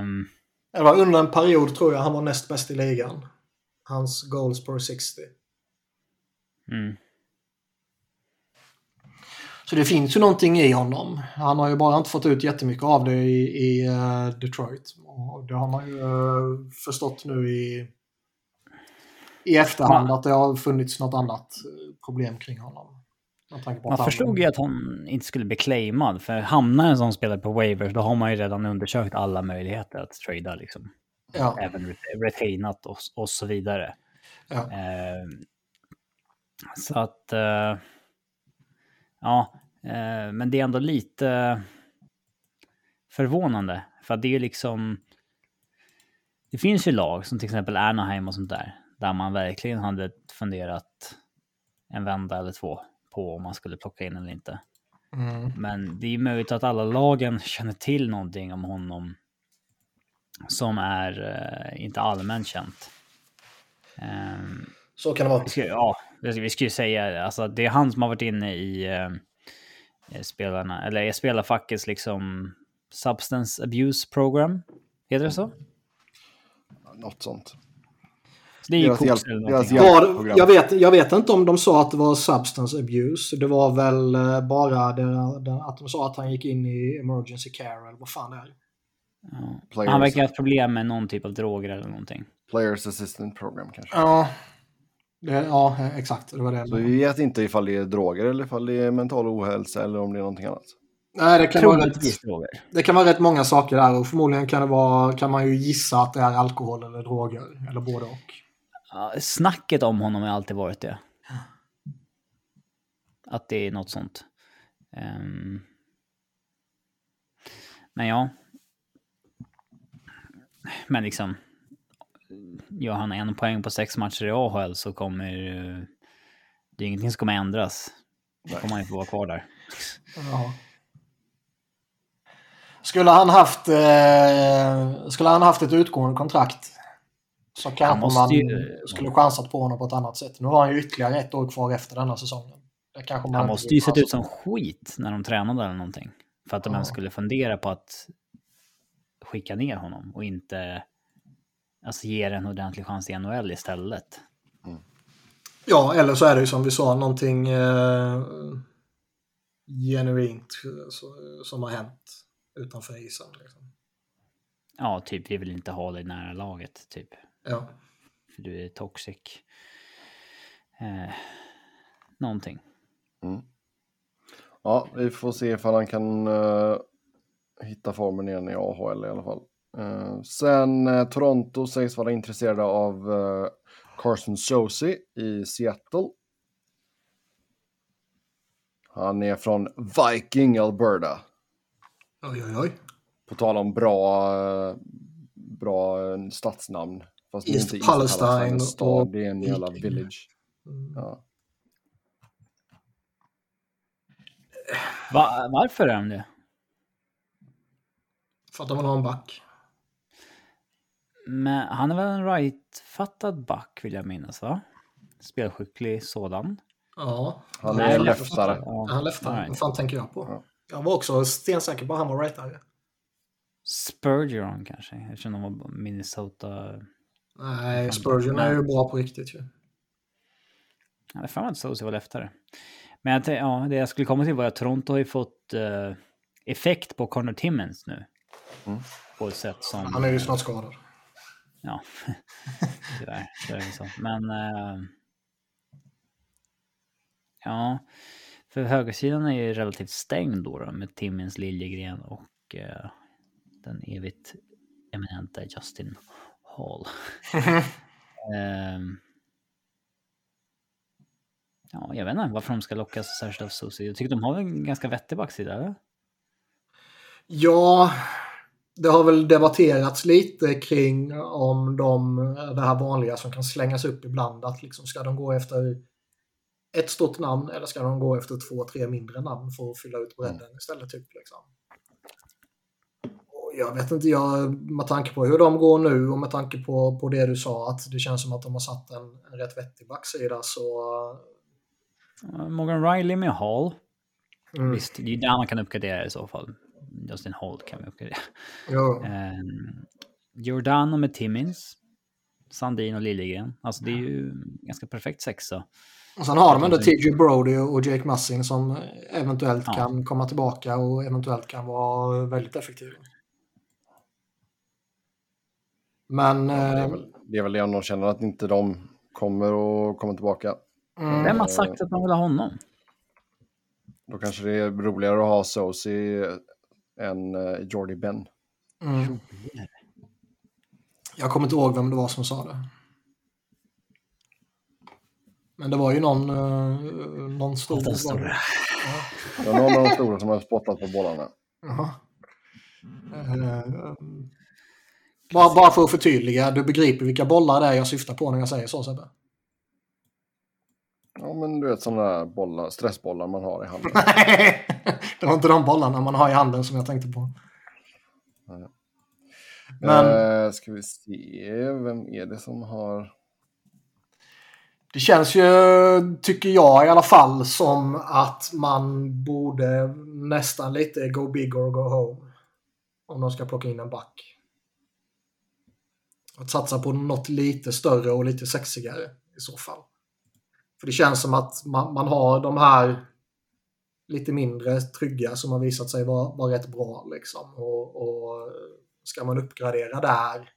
Um, det var under en period tror jag han var näst bäst i ligan. Hans goals per 60. Mm. Så det finns ju någonting i honom. Han har ju bara inte fått ut jättemycket av det i, i uh, Detroit. Och det har man ju uh, förstått nu i, i efterhand att det har funnits något annat eh, problem kring honom. Man förstod ju att han inte skulle bli claimad, för hamnar en sån spelare på waivers då har man ju redan undersökt alla möjligheter att trada liksom. Ja. Även retainat och, och så vidare. Ja. Eh, så att... Eh, Ja, eh, men det är ändå lite förvånande. För att det är liksom... Det finns ju lag som till exempel Anaheim och sånt där. Där man verkligen hade funderat en vända eller två på om man skulle plocka in eller inte. Mm. Men det är möjligt att alla lagen känner till någonting om honom som är uh, inte allmänt känt. Um, Så kan det vara. Ja, vi skulle säga, alltså det är han som har varit inne i eh, spelarna, eller spelarfackets liksom substance abuse program. Heter det så? Något sånt. Det är ju coolt. Ja, jag, vet, jag vet inte om de sa att det var substance abuse. Det var väl eh, bara det, det, att de sa att han gick in i emergency care eller vad fan det är. Ja. Han verkar ha problem med någon typ av droger eller någonting. Players assistant program kanske. Ja, det, ja, exakt. Det var det. Så vi vet inte ifall det är droger eller ifall det är mental ohälsa eller om det är någonting annat. Nej, det kan, vara rätt, det kan vara rätt många saker där och förmodligen kan, det vara, kan man ju gissa att det är alkohol eller droger. Eller både och. Snacket om honom har alltid varit det. Att det är något sånt. Um... Men ja. Men liksom gör han en poäng på sex matcher i AHL så kommer det är ingenting som kommer ändras. Då kommer han ju få vara kvar där. Ja. Skulle han haft, eh, skulle han haft ett utgående kontrakt så kanske man ju, skulle chansat på honom på ett annat sätt. Nu har han ju ytterligare ett år kvar efter denna säsongen. han måste ju sett ut som skit när de tränade eller någonting. För att de ja. ens skulle fundera på att skicka ner honom och inte alltså ger en ordentlig chans i NHL istället. Mm. Ja, eller så är det ju som vi sa, någonting eh, genuint så, som har hänt utanför isen. Liksom. Ja, typ vi vill inte ha dig nära laget, typ. Ja. För du är toxic. Eh, någonting. Mm. Ja, vi får se ifall han kan uh, hitta formen igen i AHL i alla fall. Uh, sen uh, Toronto sägs vara intresserade av Carson Josie i Seattle. Han är från Viking, Alberta. Oj, oj, oj. På tal om bra, bra stadsnamn. Fast East inte Palestine. East stad, och... det är en jävla village. Mm. Ja. Va varför är de det? För att de vill ha en back. Men han är väl en right-fattad back vill jag minnas va? spelskicklig sådan. Ja. Han Nej, är lätt- leftare. Ja, Han leftare. alright. Vad fan tänker jag på? Ja. Jag var också stensäker på att han var rightare. Spurgeon kanske, eftersom de var Minnesota. Nej, Spurgeon är ju bra på riktigt ju. Hade för mig att Sosi var leftare. Men jag, ja, det jag skulle komma till var att Toronto har ju fått eh, effekt på Connor Timmons nu. Mm. På ett sätt som... Han är ju snart skadad. Ja, [laughs] tyvärr. Så är det så. Men... Eh, ja, för högersidan är ju relativt stängd då, då med Timmins, Liljegren och eh, den evigt eminenta Justin Hall. [laughs] Ehm, ja, jag vet inte varför de ska lockas särskilt av Susie. Jag tycker de har en ganska vettig backsida. Eller? Ja, det har väl debatterats lite kring om de, det här vanliga som kan slängas upp ibland. Att liksom, ska de gå efter ett stort namn eller ska de gå efter två, tre mindre namn för att fylla ut bredden istället? Typ, liksom. Jag vet inte, jag, med tanke på hur de går nu och med tanke på, på det du sa att det känns som att de har satt en, en rätt vettig backsida så... Eh, Morgan Riley med Hall. Mm, Visst, det är där man kan uppgradera i så fall. Justin Hall kan vi uppgradera. Um, Giordano med Timmins. Sandin och Liljegren. Alltså det är ju ganska perfekt sexa. Och sen har de ändå TJ Brody och Jake Mussing som eventuellt Ja. kan komma tillbaka och eventuellt kan vara väldigt effektiva. Men... Ja, det, är eh, väl, det är väl det om de känner att inte de kommer att komma tillbaka. mm, Vem har sagt att man vill ha honom? Då kanske det är roligare att ha Sosi än uh, Jordy Ben. mm. Jag kommer inte ihåg vem det var som sa det. Men det var ju någon, eh, någon stor... Den stora. Det är någon av de stora som har spottat på bollarna. Jaha. Eh, bara, bara för att förtydliga, du begriper vilka bollar det är jag syftar på när jag säger så Sebbe? Ja, men du vet sådana bollar, stressbollar man har i handen. Nej, [laughs] det var inte de bollarna man har i handen som jag tänkte på. Men Eh, ska vi se, vem är det som har... det känns ju, tycker jag i alla fall, som att man borde nästan lite go big or go home. Om de ska plocka in en back. Att satsa på något lite större och lite sexigare i så fall. För det känns som att man, man har de här lite mindre trygga som har visat sig vara, vara rätt bra. Liksom. Och, och ska man uppgradera där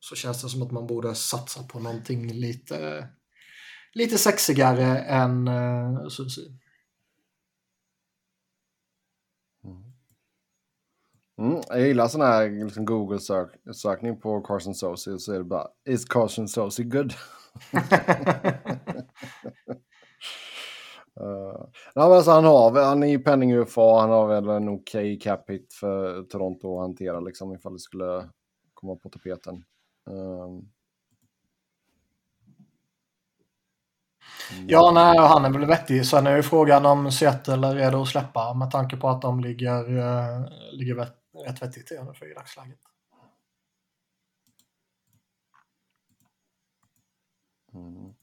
så känns det som att man borde satsa på någonting lite, lite sexigare än eh, uh, Susi. Mm, jag gillar sån här liksom Google-sökning på Carson Sosi så är det bara Is Carson Sosi good? Uh, [laughs] [laughs] ja, men alltså han, har, han är ju penning UFA, han har väl en okej cap hit för Toronto att hantera liksom, ifall det skulle komma på tapeten. Um, Ja, nej, han är väl vettig. Sen är ju frågan om Seattle är redo att släppa med tanke på att de ligger, uh, ligger rätt vettigt för i dagsläget. mm.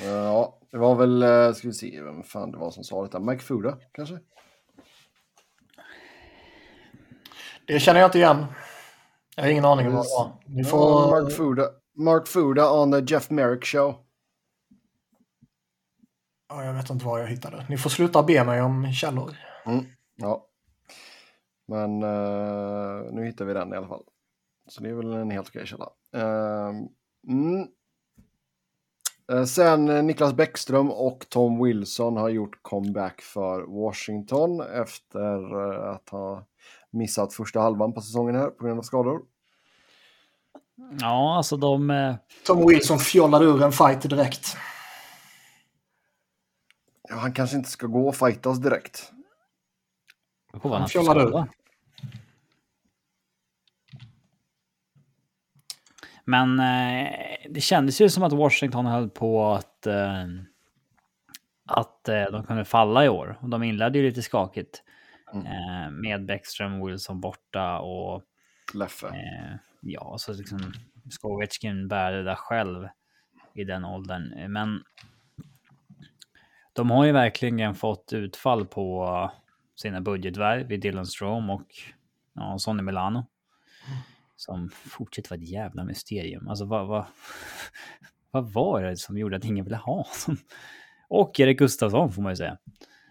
Ja, det var väl, eh, ska vi se, vem fan det var som sa detta? Mike Fuda kanske? Det känner jag inte igen. Jag har ingen aning om vad det var. Ni får... Mark Fuda, Mark Fuda on the Jeff Merrick show. Ja, jag vet inte vad jag hittade. Ni får sluta be mig om källor. Ja. Men eh, nu hittar vi den i alla fall. Så det är väl en helt okej källa. Ehm, mm. Eh, Sen eh, Niklas Bäckström och Tom Wilson har gjort comeback för Washington efter eh, att ha missat första halvan på säsongen här på grund av skador. Ja, alltså de... eh, Tom Wilson fjollade ur en fight direkt. Ja, han kanske inte ska gå och fightas direkt. vad Han han får fjollar ur. skada. Men eh, det kändes ju som att Washington höll på att, eh, att eh, de kunde falla i år. Och de inledde ju lite skakigt. Mm. Eh, med Bäckström, Wilson borta och Leffe. eh, ja, så liksom ska Ovechkin bära det där själv i den åldern. Men de har ju verkligen fått utfall på sina budgetvärv vid Dylan Strom och ja, Sonny Milano. Som fortsätter vara ett jävla mysterium. Alltså vad, vad, [laughs] vad var det som gjorde att ingen ville ha honom? Och Erik Gustafsson får man ju säga.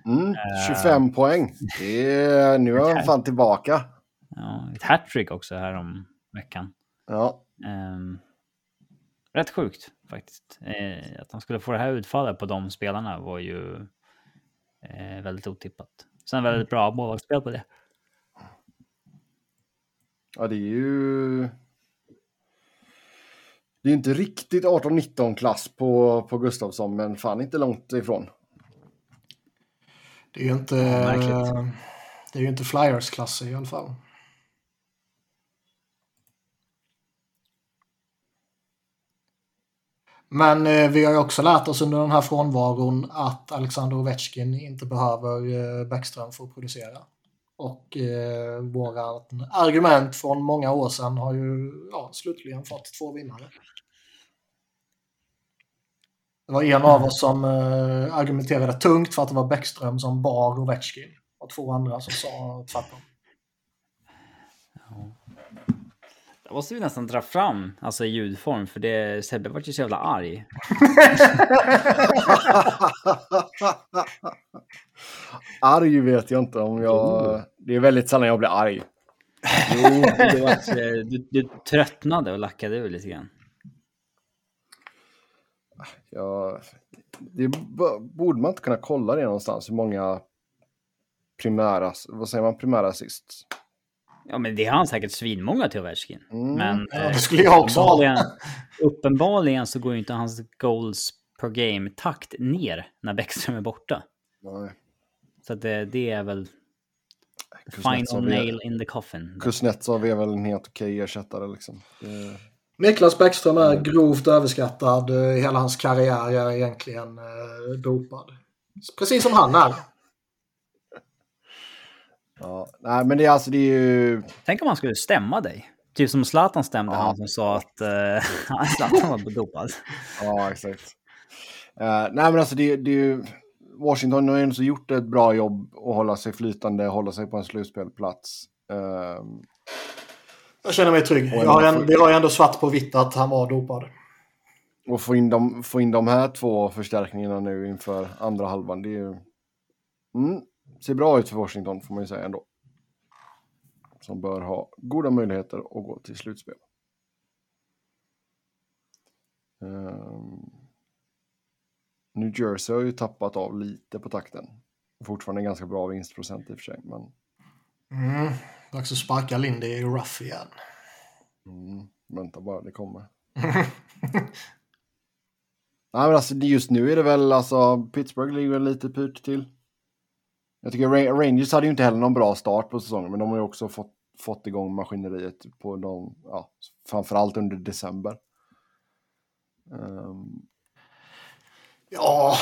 Mm, 25 uh, poäng. Det är, nu är han fan tillbaka. Ja, ett hattrick också här om veckan. Ja. Um, rätt sjukt faktiskt. Eh, att han skulle få det här utfallet på de spelarna var ju eh, väldigt otippat. Sen väldigt bra målvaktsspel på det. Ja, det är ju... Det är inte riktigt 18-19 klass på, på Gustafsson, men fan inte långt ifrån. Det är ju inte, det är ju inte Flyers-klass i alla fall. Men eh, vi har ju också lärt oss under den här frånvaron att Alexander Ovechkin inte behöver eh, Bäckström för att producera. Och eh, våra argument från många år sedan har ju ja, slutligen fått två vinnare. Det var en av oss som eh, argumenterade tungt för att det var Bäckström som bar Ovechkin och två andra som sa tvärtom. Ja. Det måste vi nästan dra fram, alltså i ljudform, för det, Sebbe vart ju så jävla arg. [laughs] arg vet jag inte om jag... Det är väldigt sällan jag blir arg. Jo, det var, du, du tröttnade och lackade ur lite grann. Ja, det borde man inte kunna kolla det någonstans, hur många primära, vad säger man, primära assist? Ja, men det har han säkert svinmånga till Ovechkin. Mm. Men ja, det skulle jag också uppenbarligen, uppenbarligen så går ju inte hans goals per game-takt ner när Bäckström är borta. Nej. Så det, det är väl final nail in the coffin. Kuznetsov är väl en helt okej ersättare liksom. Det... Niklas Bäckström är grovt överskattad. Hela hans karriär är egentligen eh, dopad. Precis som han är. Ja, nej men det är alltså det är ju... Tänk om han skulle stämma dig. Typ som Zlatan stämde ja. han som sa att [laughs] uh, Zlatan var dopad. ja, exakt. Uh, nej men alltså det, det är ju... Washington har ju ändå gjort ett bra jobb att hålla sig flytande, hålla sig på en slutspelplats. Uh, jag känner mig trygg. Jag har en, vi har ju ändå svart på vitt att han var dopad. Och få in, de, få in de här två förstärkningarna nu inför andra halvan, det är ju... Mm, ser bra ut för Washington får man ju säga ändå. Som bör ha goda möjligheter att gå till slutspel. Um, New Jersey har ju tappat av lite på takten. Fortfarande en ganska bra vinstprocent i och för sig. Men... Mm, dags att sparka Lindy i rough igen. Mm, vänta bara, det kommer. [laughs] Nej men alltså just nu är det väl alltså Pittsburgh ligger lite pyrt till. Jag tycker Rangers hade ju inte heller någon bra start på säsongen, men de har ju också fått, fått igång maskineriet på de, ja, framförallt under december. Um... Ja,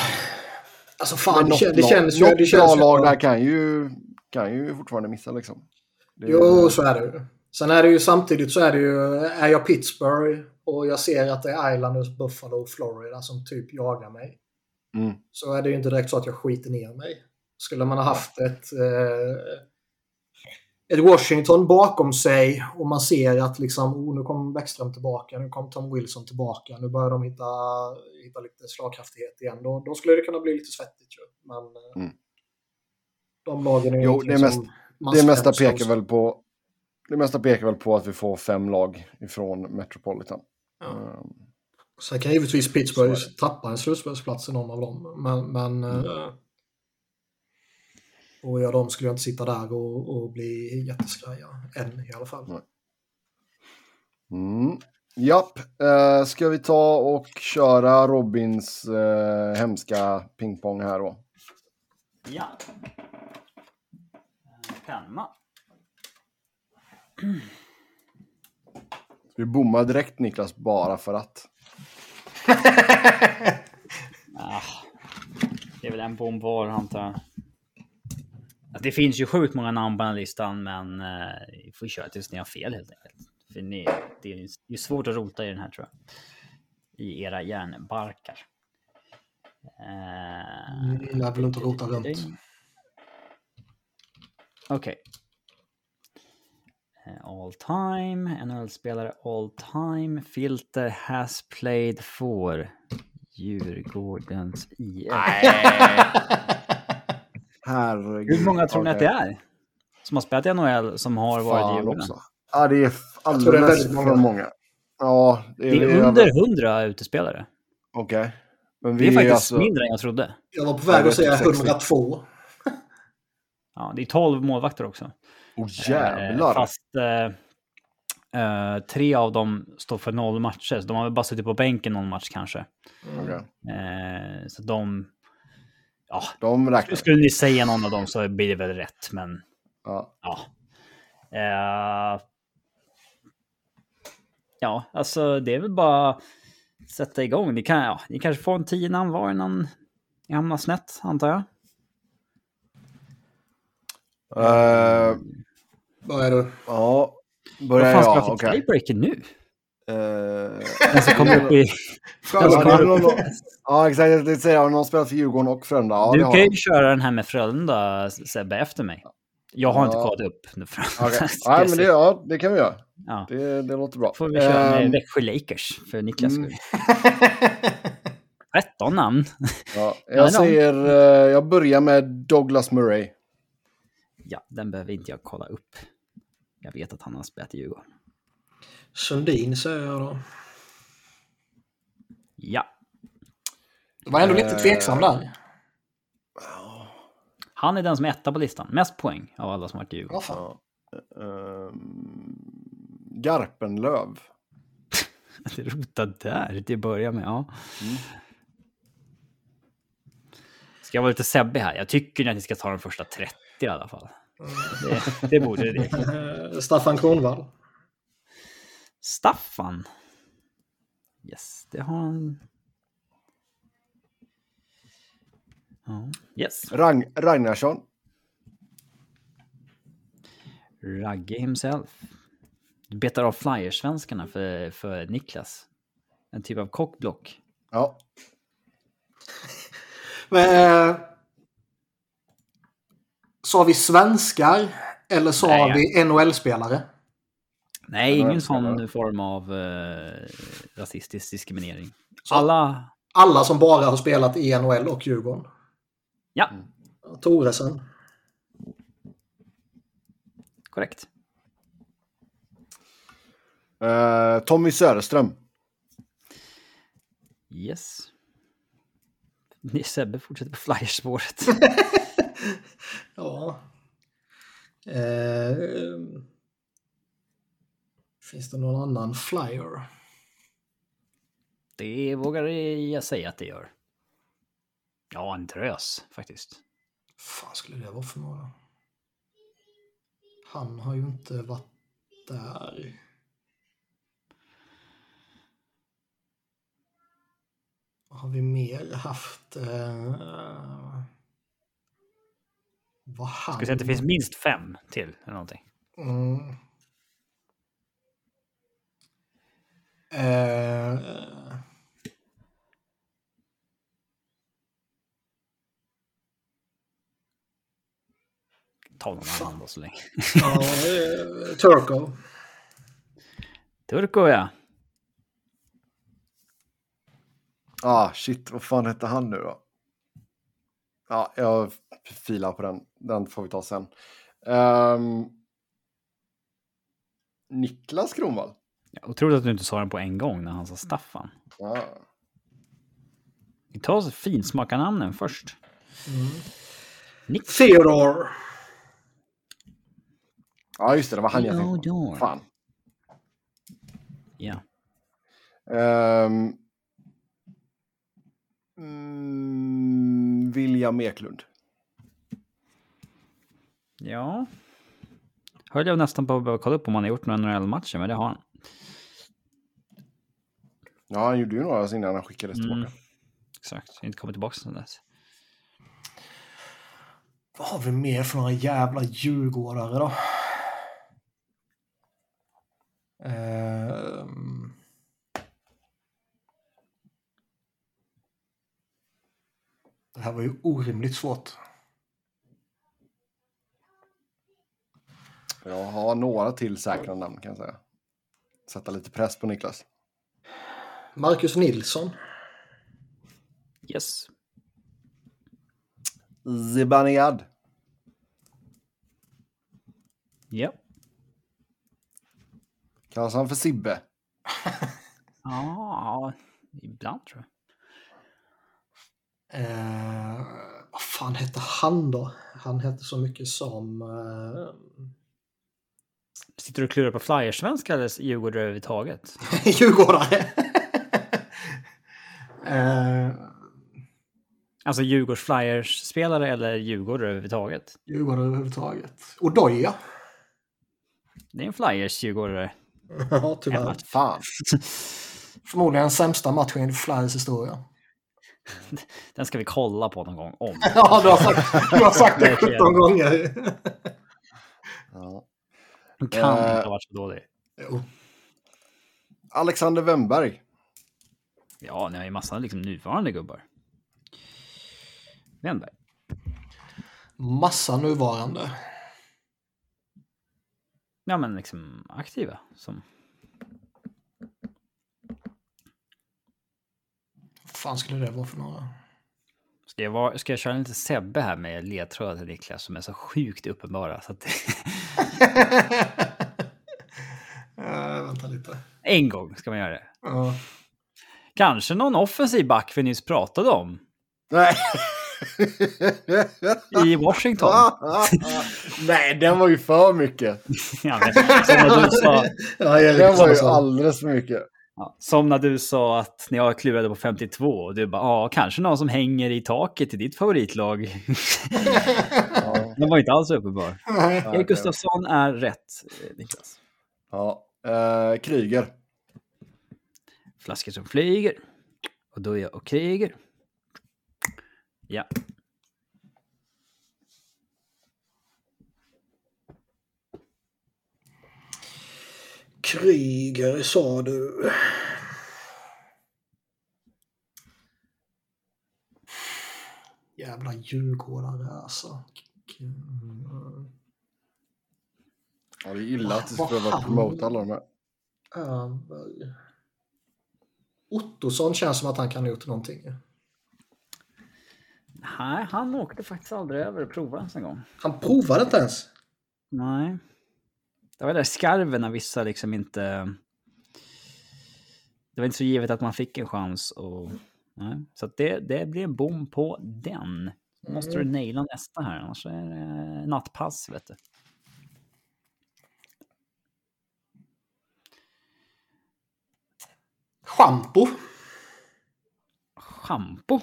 alltså fan, det, känns, det känns ju... Något bra lag där kan ju, kan ju fortfarande missa liksom. Det jo, så är det ju. Sen är det ju samtidigt så är det ju, är jag Pittsburgh och jag ser att det är Islanders, Buffalo och Florida som typ jagar mig. Mm. Så är det ju inte direkt så att jag skiter ner mig. Skulle man ha haft ett, eh, ett Washington bakom sig och man ser att liksom, oh, nu kommer Bäckström tillbaka, nu kommer Tom Wilson tillbaka, nu börjar de hitta, hitta lite slagkraftighet igen. Då, då skulle det kunna bli lite svettigt ju. Men eh, mm. de lagen är jo, det, mest, det mesta pekar väl på det mesta pekar väl på att vi får fem lag ifrån Metropolitan. Ja. Um, Sen kan givetvis Pittsburgh tappa en slutspelsplats i någon av dem. Men, men mm. Och jag dem skulle jag inte sitta där och, och bli jätteskraja. Än i alla fall. Mm. Japp, uh, ska vi ta och köra Robins uh, hemska pingpong här då? Ja. Penna. Vi bommar direkt Niklas, bara för att. [laughs] ah, det är väl en bom var antar jag. Det finns ju sjukt många namn på den här listan, men eh, vi får köra tills ni har fel helt enkelt. För ni, det är är svårt att rota i den här tror jag. I era hjärnbarkar. Eh, Mm, jag vill inte rota runt. Okej. Eh, All time, NHL-spelare all time, filter has played for Djurgårdens IF. [laughs] Herregud. Hur många tror ni att det är? Som har spelat i NHL som har varit i Fan också. Ja, det är är alldeles väldigt många. för många. Ja, det är, Det är under 100 utespelare. Okej. Men Det är faktiskt alltså... mindre än jag trodde. Jag var på väg att säga inte, 102. Ja, det är 12 målvakter också. Oh, Eh, jävlar. Fast eh, eh, tre av dem står för noll matcher, så de har väl bara suttit på bänken någon match kanske. Okej. Eh, så de... Ja, De räknar. skulle ni säga någon av dem så blir det väl rätt, men Ja. ja. Eh, ja, alltså det är väl bara sätta igång. Ni, kan, ja, ni kanske får en tio namn var innan ni hamnar snett, antar jag. Eh, Vad är du? ja. Vad Börjar fan ska jag jag? för Okej. tiebreaker nu? Eh, Den som kommer upp i... Ja, exakt. Jag tänkte säga, har någon spelat för Djurgården och Frölunda? Ja, du kan ju köra den här med Frölunda, Sebbe, efter mig. Jag har inte Ja. kollat upp nu. Okej. [laughs] Ja, men det, ja, det kan vi göra. Ja. Det, det låter bra. får vi köra med Ehm, Växjö Lakers för Niklas mm. skull. [laughs] 13 namn. ja, [laughs] Ja, jag säger, eh, jag börjar med Douglas Murray. Ja, den behöver inte jag kolla upp. Jag vet att han har spelat i Djurgården. Sundin säger jag då. Ja, Det var ändå lite Eh, tveksam där. han är den som är etta på listan. Mest poäng av alla som varit i Djurgården. Ja. Ja. Ehm, Garpenlöv. [laughs] Det rota där till att börja med, ja. Mm. Ska jag vara lite Sebbe här? Jag tycker att ni ska ta de första 30 i alla fall. Det, det borde det. Eh, [laughs] Staffan Kronwall. Staffan. Yes, det har han. Ja, yes. Ragn Ragnarsson. Ragge himself. Du betar av flyersvenskarna för, för Niklas. En typ av kockblock. Ja. [laughs] Men, eh, Sa vi svenskar eller sa Nej, ja. vi NHL-spelare? Nej, ingen sån form av eh, rasistisk diskriminering. Så- Alla... Alla som bara har spelat i NHL och Djurgården. Ja, Toresen. korrekt. Eh, Tommy Söderström. Yes. Ni Sebbe fortsätter på flyerspåret. [laughs] Ja. Eh, finns det någon annan flyer? Det vågar jag säga att det gör. Ja, en drös faktiskt. fan skulle det vara för några? Han har ju inte varit där. Har vi mer haft? Eh, vad han... Ska säga att det finns minst fem till eller någonting. Mm. Eh, Ta någon annan då så länge. ja, eh, Turco. Turko ja. Ah, shit, vad fan hette han nu då? Ja, jag filar på den. Den får vi ta sen. Ehm, Niklas Kronwall. Ja. Otroligt att du inte sa den på en gång när han sa Staffan. Ja. Vi tar oss finsmakarnamnen först. Nick Theodore. ja, just det. Det var han jag tänkte på. Fan. Ja. Mm, William Eklund. Ja. Höll jag nästan på att börja kolla upp om han har gjort några NHL-matcher, men det har han. Ja, han gjorde ju några innan han skickades mm. tillbaka. Exakt, inte kommit tillbaka sedan dess. Vad har vi mer för några jävla djurgårdare då? Um... Det här var ju orimligt svårt. Jag har några till säkra namn kan jag säga. Sätta lite press på Niklas. Marcus Nilsson. Yes. Zibanejad. Ja. Kallas han för Sibbe? [laughs] Ja, ibland tror jag. Eh, vad fan hette han då? Han hette så mycket som... Eh, Sitter du och klurar på flyersvenska eller [laughs] Djurgårdare överhuvudtaget? Djurgårdare. Eh, Alltså Djurgårds flyers-spelare eller Djurgårdare överhuvudtaget? Djurgårdare överhuvudtaget. Odoja. Det är en flyers-djurgårdare. [laughs] ja, tyvärr. Fan. [laughs] Förmodligen sämsta matchen i Flyers historia. [laughs] Den ska vi kolla på någon gång om. ja, du har sagt, du har sagt det Verkligen. 17 gånger. Ja. Den kan Eh. inte ha varit så dålig. jo. Alexander Wennberg. Ja, ni har ju massa liksom nuvarande gubbar. Wennberg. Massa nuvarande. Ja, men liksom aktiva. Som... Vad fan skulle det vara för några? Ska, jag vara, ska jag köra lite Sebbe här med ledtrådar till Niklas som är så sjukt uppenbara? Så att [laughs] Eh, vänta lite. en gång ska man göra det. Ja. Kanske någon offensiv back vi nyss pratade om Nej. i Washington. [laughs] Nej, den var ju för mycket. [laughs] Ja, men, som, när du sa, Ja, Den var ju Karlsson. alldeles för mycket. ja, som när du sa att ni har klurade på 52 och du bara ja, kanske någon som hänger i taket i ditt favoritlag. Ja. [laughs] Den var inte alls uppenbar. Erik Gustafsson är rätt, eh, Niklas. Ja. Eh, Kryger. Flaskor som flyger. Och då är jag och kriger. Ja. Kryger sa du. Jävla djurgårdare alltså. Mm. Ja, det är illa att skulle vara han- promota alla de här. Öberg. Ottosson känns som att han kan ha gjort någonting. Nej, han åkte faktiskt aldrig över och provade ens en gång. Han provade inte ens. Nej. Det var där skarven när vissa liksom inte... Det var inte så givet att man fick en chans och... Nej. Så det, det blir en bom på den. Då måste du naila nästa här, annars är det nattpass, vet du. Schampo. Schampo.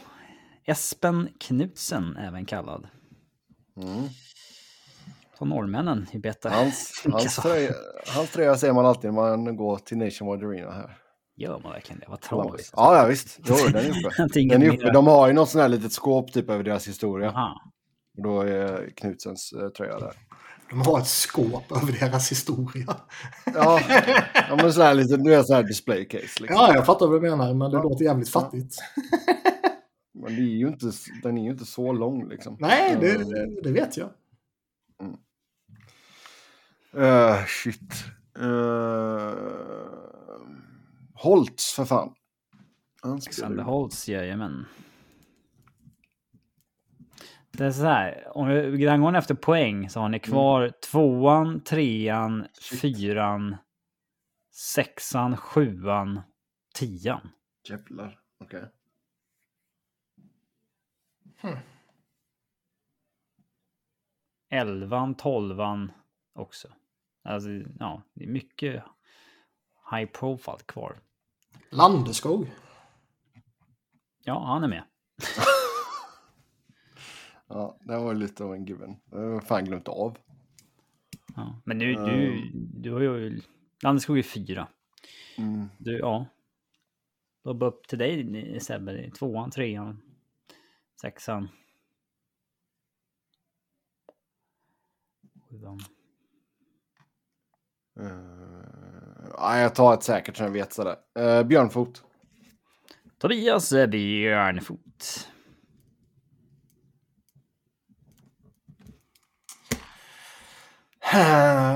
Espen Knutsen även kallad. Mm. Som norrmännen i bättre. Hans, [laughs] hans, tröja, hans tröja ser man alltid när man går till Nationwide Arena här. Gör man verkligen det? Vad tragiskt. ja, ja visst. Jo, den är uppe. [laughs] Den är uppe. De har ju något sånt här litet skåp typ över deras historia. Aha. Och då är Knutsens eh, tröja där. De har ett skåp över deras historia. Ja, ja men så här lite, du vet så här display case. Liksom. Ja, jag fattar vad du menar, men det Ja. låter jävligt fattigt. Men det är ju inte, den är ju inte så lång liksom. Nej, det, Mm. det, det vet jag. Uh, shit. Uh, Holtz för fan. Alexander Holtz, jajamän. Det är så här, om vi angående efter poäng så har ni kvar tvåan, trean, fyran, sexan, sjuan, tian. Jävlar. Okej. Elvan, tolvan också. Alltså, ja, det är mycket high profile kvar. Landeskog. Ja, han är med. [laughs] Ja, det var lite av en given. Det har jag fan glömt av. Ja. Men nu, du, du har ju... Landeskog är fyra. Mm. Du, ja. Då bara upp till dig Sebbe. Tvåan, trean, sexan. Sjuan. Uh, ja, jag tar ett säkert så jag vet sådär. Uh, Björnfot. Tobias Björnfot. Ja,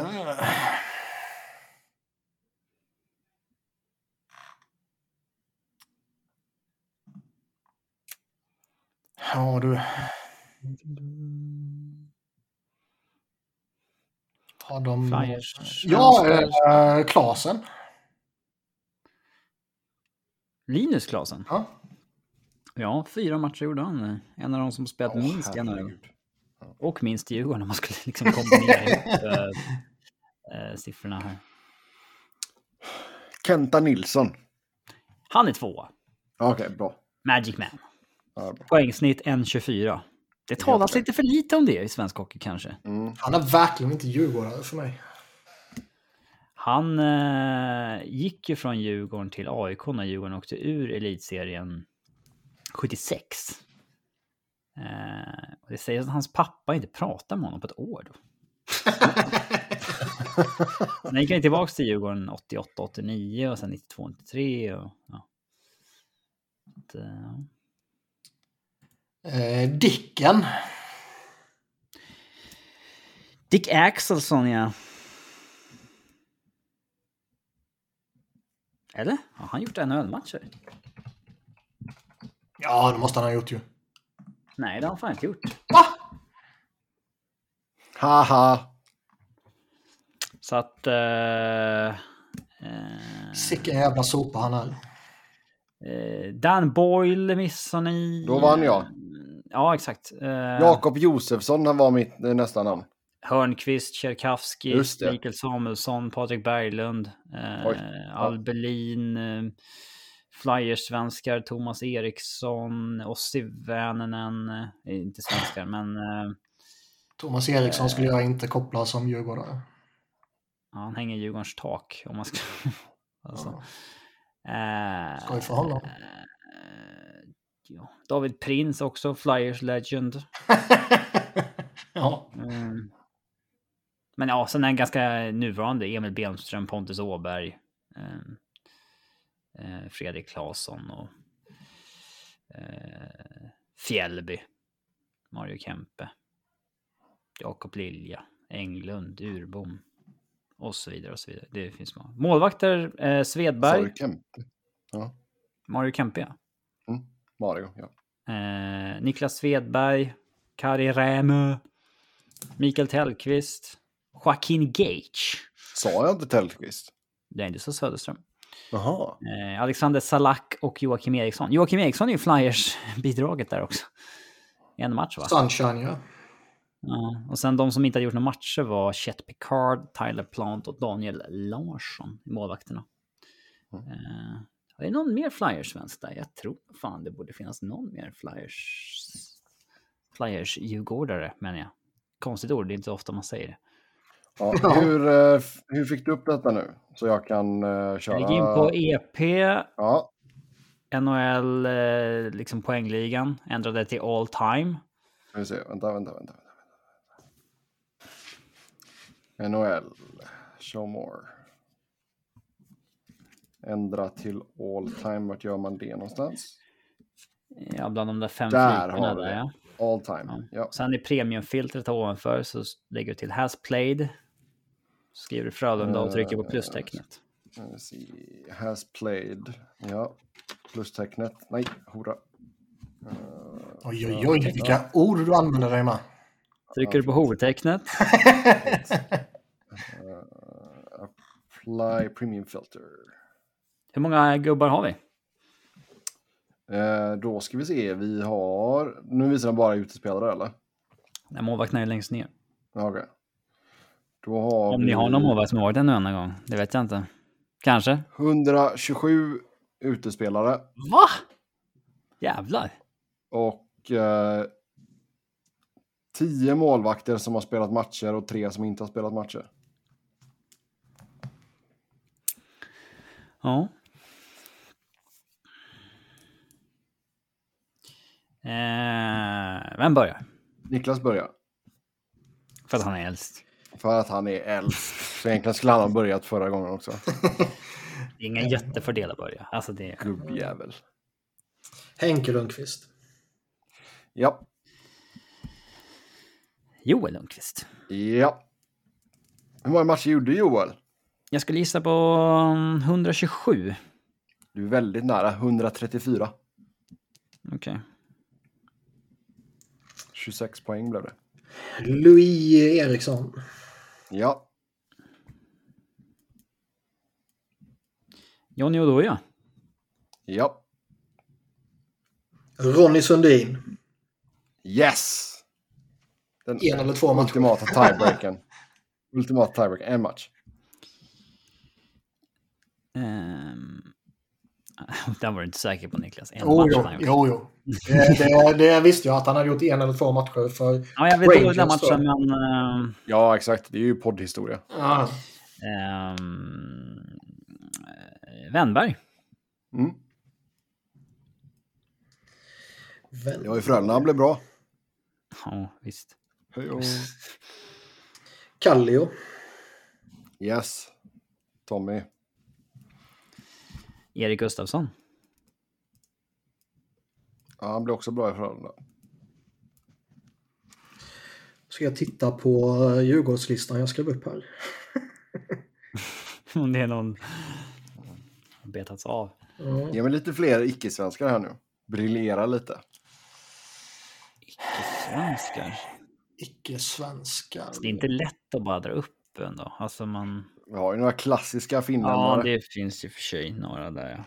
du. Har de... Flyers. Ja, äh, Klasen. Linus Klasen? Ja. Ja, fyra matcher gjorde han. En av de som spelat Åh, minst i NHL. Och minst Djurgården om man skulle [laughs] liksom kombinera ihop äh, äh, siffrorna här. Kenta Nilsson. Han är tvåa. Okej, bra. Magic Man. Ja. Poängsnitt 1,24. Det talas lite för lite om det i svensk hockey kanske. Mm. Han är verkligen inte djurgårdare för mig. Han eh, gick ju från Djurgården till AIK när Djurgården åkte ur elitserien 76. Eh, och det sägs att hans pappa inte pratar med honom på ett år. Då. [laughs] Sen gick han tillbaka till Djurgården 88-89 och sen 92-93. Och, ja. Att, eh, Eh, Dicken. Dick Axelsson, ja. Eller? Har han gjort NHL-matcher? Ja, det måste han ha gjort ju. Nej, det har han fan inte gjort. Va? Haha! Så att... Eh, eh, Sicken jävla sopa han är. eh, Dan Boyle missar ni. Då vann jag. Ja, exakt. Eh, Jakob Josefsson, han var mitt eh, nästa namn. Hörnqvist, Tjerkavski. Mikael Samuelsson, Patrik Berglund, eh. Albelin, eh, Flyers-svenskar, Thomas Eriksson, Ossi Väänänen, eh, inte svenskar, men eh, Thomas Eriksson skulle jag inte koppla som djurgårdare. ja, han hänger i Djurgårdens tak om man ska... [laughs] alltså. Ja. Eh, Skoj för honom. eh, ja. David Prins också, Flyers Legend. [laughs] ja. Mm. Men ja, sen är ganska nuvarande. Emil Bemström, Pontus Åberg. Eh, eh, Fredrik Claesson och eh, Fjällby. Mario Kempe. Jakob Lilja. Englund, Urbom. Och så vidare och så vidare. Det finns många. Målvakter, eh, Svedberg. Sorry, Kempe. Ja. Mario Kempe, ja. Mario, ja. Eh, Niklas Svedberg, Kari Rämö, Mikael Tellqvist, Joaquin Gage. Sa jag inte Tellqvist? Det är inte så Söderström. Jaha. Eh, Alexander Salak och Joakim Eriksson. Joakim Eriksson är ju Flyers-bidraget där också. En match va? Sunshine, ja. Ja. Och sen de som inte hade gjort några matcher var Chet Picard, Tyler Plant och Daniel Larsson i målvakterna. Mm. Eh, är det någon mer Flyers-svensk där? Jag tror fan det borde finnas någon mer Flyers... Flyers-djurgårdare menar jag. Konstigt ord, det är inte så ofta man säger det. Ja, Ja. hur, eh, hur fick du upp detta nu? Så jag kan uh, köra... Jag gick in på EP, Ja, NHL, eh, liksom poängligan, ändrade till all time. ska vi se. Vänta, vänta, vänta. vänta. NHL. Show more. Ändra till all time. Vart gör man det någonstans? Ja, bland de där fem Där har vi där det. ja. All time. Ja. Sen i premiumfiltret ovanför så lägger du till has played. Skriver Frölunda och trycker på Eh, plustecknet. Se. Has played. Ja. Plustecknet. Nej, hora. Eh, Oj, oj, oj, vilka ord du använder dig med. Trycker du på hortecknet. [laughs] Apply premium filter. Hur många gubbar har vi? Eh, då ska vi se. Vi har... Nu visar den bara utespelare eller? Nej, målvakten är längst ner. Okej. Då har Om vi ni har någon målvakt som har varit en enda gång. Det vet jag inte. Kanske. 127 utespelare Va? Jävlar. och eh, 10 målvakter som har spelat matcher och 3 som inte har spelat matcher. Ja. Eh, vem börjar? Niklas börjar. För att han är äldst. För att han är äldst. Så egentligen skulle han ha börjat förra gången också. Det är ingen jättefördel att börja. Alltså det... Gubbjävel. Henke Lundqvist. Ja. Joel Lundqvist. Ja. Hur många matcher gjorde Joel? Jag skulle gissa på mm, 127. Du är väldigt nära, 134. Okej. 26 poäng blev det. Louis Eriksson. Ja, Johnny Oduya. ja. Ronny Sundin. Yes! Den En eller två matcher. ultimata tiebreaken. ultimata tiebreaken, en match. Um, [laughs] den var du inte säker på Niklas. En Jo, match jo, han jo, jo. Det, det, det visste jag att han hade gjort en eller två matcher för... Ja, jag vet inte den Rangers matchen, men... ehm, Ja, exakt. Det är ju poddhistoria. Ja. ehm, eh, Wennberg. Mm. Det var ju Frölunda han blev bra. Ja, visst. Kallio. Yes. Tommy. Erik Gustafsson. Ja, han blev också bra i Frölunda. Ska jag titta på eh, Djurgårdslistan jag skrev upp här. [laughs] Om det är någon... Betats av. Ja. Ge mig lite fler icke-svenskar här nu. Briljera lite. Svenskar. Icke-svenskar. Det är inte lätt att bara dra upp ändå. Alltså man... Vi har ju några klassiska Ja, finländare. det finns ju för sig några där ja.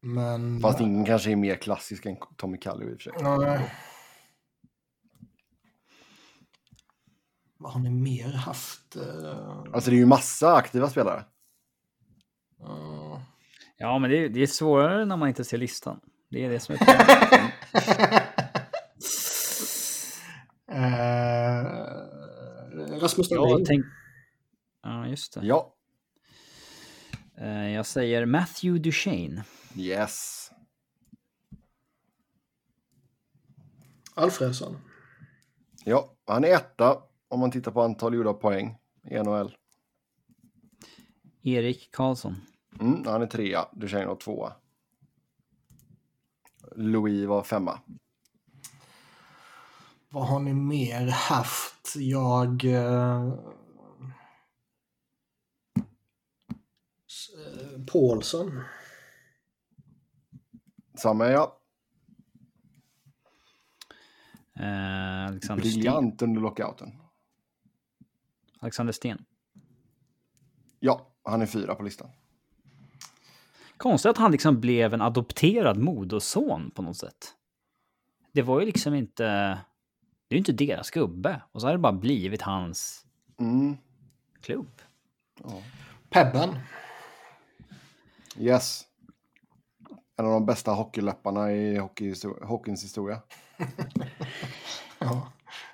Men... Fast ingen kanske är mer klassisk än Tommy Kallio i och för sig. Nej. Vad har ni mer haft? eh, Alltså det är ju massa aktiva spelare. eh, Ja, men det är, det är svårare när man inte ser listan. Det är det som är [laughs] problemet. Rasmus Dahlin. tänk... Ja, just det. Ja. Eh, Jag säger Matthew Duchene. Yes. Alfredsson. Ja, han är etta om man tittar på antal gjorda poäng i NHL. Erik Karlsson. Mm, han är trea, Duchene var tvåa. Louis var femma. Vad har ni mer haft? Jag... Eh, eh, Paulsson. Samma ja. Eh, Alexander Sten. Briljant under lockouten. Alexander Sten. Ja, han är fyra på listan. Konstigt att han liksom blev en adopterad moderson på något sätt. Det var ju liksom inte... Det är ju inte deras gubbe. Och så har det bara blivit hans Mm. klubb. Ja. Pebben. Yes. En av de bästa hockeyläpparna i hockeyns historia. [laughs] Ja.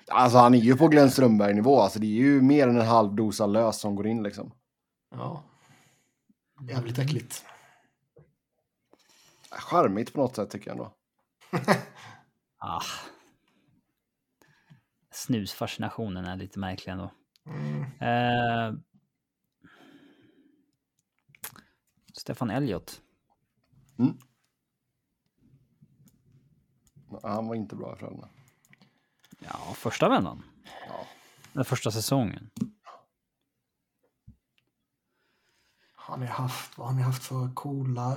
Alltså han är ju på Glenn Strömberg-nivå. Alltså det är ju mer än en halv dosa lös som går in liksom. ja. Jävligt äckligt. Charmigt på något sätt tycker jag ändå. [laughs] Ah. Snusfascinationen är lite märklig ändå. Mm. Eh, Stefan Elliot. Han var inte bra i Frölunda. Ja, första vändan. Ja. Den första säsongen. Har ni haft, vad har ni haft för coola...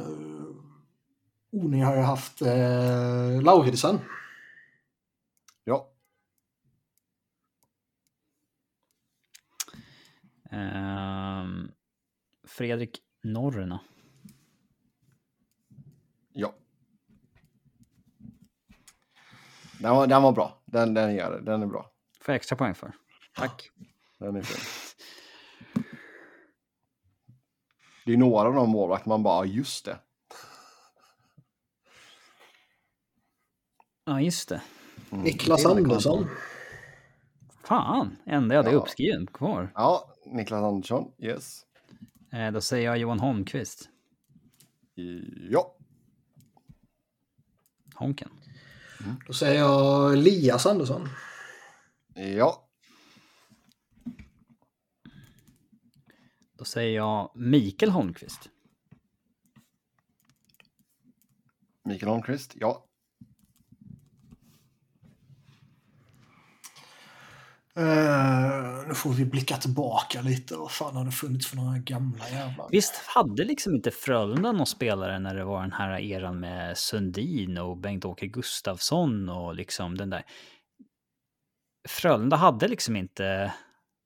Oh, ni har ju haft eh, Lauridsen. Ja. Ehm, Fredrik Norrena. Ja. Den var, den var bra. Den, den, är, den är bra. Får jag extra poäng för. Tack. Den är fin. Det är några av de målvakter man bara, "Ja, just det. Ja, just det. Niklas Det är Andersson. Fan, enda jag hade Ja. uppskriven kvar. Ja, Niklas Andersson, yes. Eh, då säger jag Johan Holmqvist. Ja, Honken. Då säger jag Elias Andersson. ja, Då säger jag Mikael Holmqvist. Mikael Holmqvist, ja. Eh, nu får vi blicka tillbaka lite. Vad fan har det funnits för några gamla jävlar? Visst hade liksom inte Frölunda någon spelare när det var den här eran med Sundin och Bengt-Åke Gustafsson och liksom den där. Frölunda hade liksom inte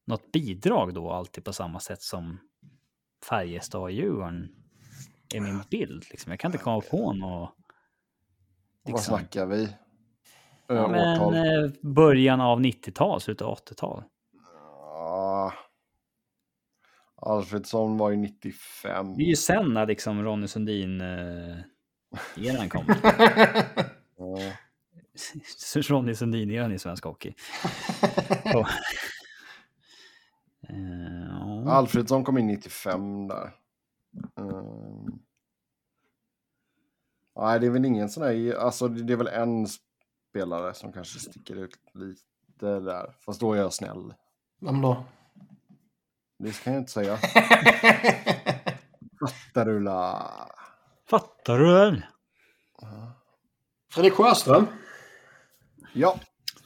något bidrag då alltid på samma sätt som Färjestad och Djurgården är min bild. Liksom. Jag kan inte komma på något. Vad Liksom. snackar vi? Ja, men, årtal? eh, början av 90-tal, slutet av 80-tal. Ja. Alfredsson var ju 95. Det är ju sen när liksom Ronny Sundin eh, eran kom. [laughs] Ja. [laughs] Ronny Sundin eran i svensk hockey. [laughs] Ja. Alfredsson kom in 95 där. Ehm. Nej, det är väl ingen sån där, alltså det är väl en spelare som kanske sticker ut lite där. Fast då är jag snäll. Vem då? Det kan jag inte säga. [laughs] Fattar du la? Fattar du väl? Fredrik Sjöström. Ja,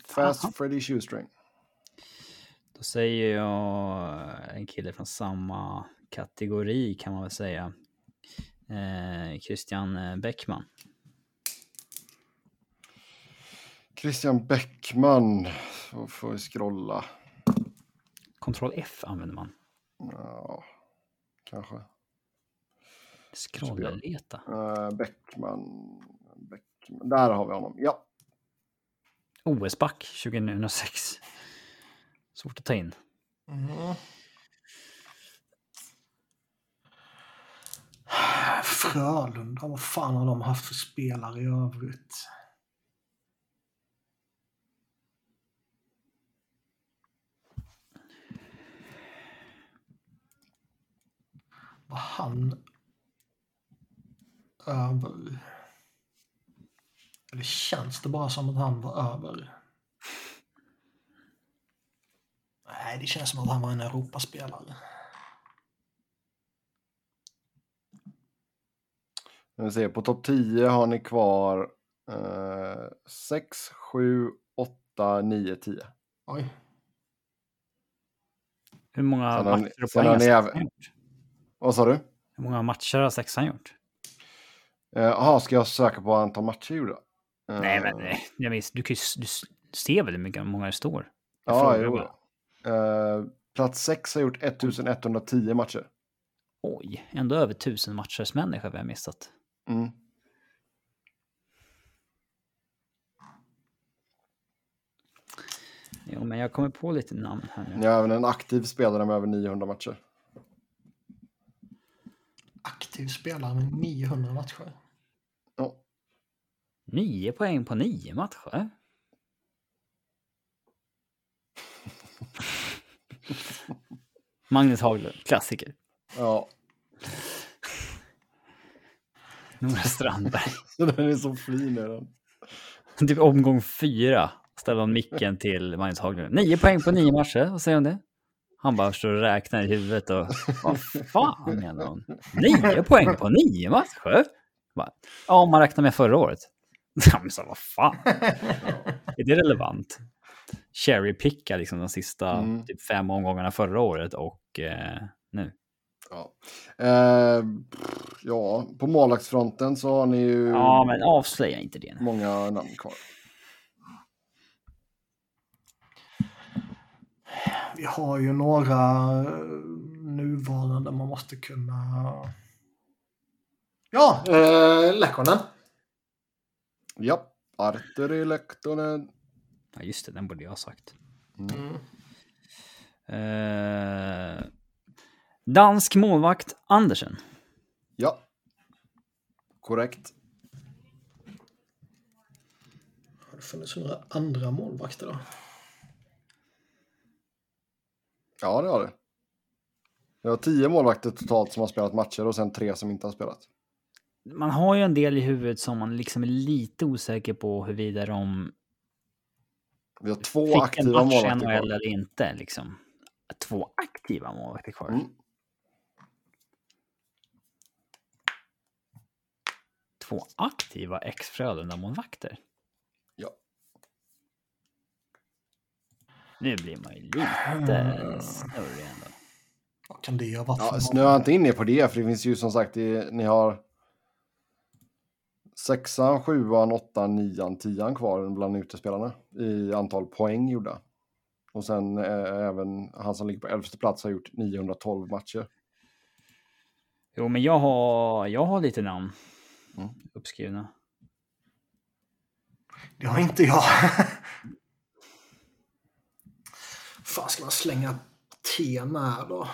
Fast. Freddy Shoestring. Då säger jag en kille från samma kategori kan man väl säga. Eh, Christian Bäckman. Christian Bäckman. Då får vi scrolla. Ctrl F använder man. Ja, kanske. Scrolla, leta. Uh, Bäckman. Bäckman. Där har vi honom. Ja. OS-back 2006. Svårt att ta in. Mm. Frölunda, vad fan har de haft för spelare i övrigt? Han över? Eller känns det bara som att han var över? Nej, det känns som att han var en Europaspelare. Vi ser, på topp 10 har ni kvar 6, 7, 8, 9, 10. Oj. Hur många Sen har ni- matcher och poäng har ni även-? Vad sa du? Hur många matcher har sexan gjort? Eh, Jaha, ska jag söka på antal matcher gjorda? Eh, Nej, men nej. Jag minns, du, kan ju, du ser väl hur många det står? Jag Ja, jo. Eh, plats 6 har gjort 1110 matcher. Oj, ändå över tusen matchers människa vi har missat. Mm. Jo, men jag kommer på lite namn här nu. Har även en aktiv spelare med över 900 matcher. Aktiv spelare med 900 matcher. Ja. Nio poäng på nio matcher. Magnus Haglund, klassiker. ja. Nora Strandberg. [laughs] Den är så fin. Är den. typ omgång fyra ställer hon micken till Magnus Haglund. Nio poäng på nio matcher, vad säger hon det? Han bara står och räknar i huvudet och [laughs] vad fan menar hon? Nio poäng på nio matcher? Bara, Ja, om man räknar med förra året. Ja, men så vad fan. [laughs] Är det relevant? Cherry-picka liksom de sista Mm. typ fem omgångarna förra året och eh, nu. Ja. Eh, ja, på målvaktsfronten så har ni ju Ja, men avslöja inte det nu. många namn kvar. Vi har ju några eh, nuvarande man måste kunna... Ja, eh, Lekkonen. Ja, Arturi Lehtonen. Ja, just det, den borde jag ha sagt. Mm. Eh, dansk målvakt Andersen. Ja. Korrekt. Har det funnits några andra målvakter då? Ja, det har det. Vi har tio målvakter totalt som har spelat matcher och sen tre som inte har spelat. Man har ju en del i huvudet som man liksom är lite osäker på huruvida de Vi har två fick en aktiva match målvakter kvar. eller inte. Liksom. Två aktiva målvakter kvar. Mm. Två aktiva ex-Frölunda-målvakter. Nu blir man ju lite snurrig ändå. Vad kan det ha varit? Ja, snöa inte in er på det, för det finns ju som sagt, det, ni har sexan, sjuan, åttan, nian, tian kvar bland utespelarna i antal poäng gjorda. Och sen eh, även han som ligger på elfte plats har gjort 912 matcher. Jo, men jag har, jag har lite namn Mm. uppskrivna. Det har inte jag. [laughs] fan ska man slänga T med då?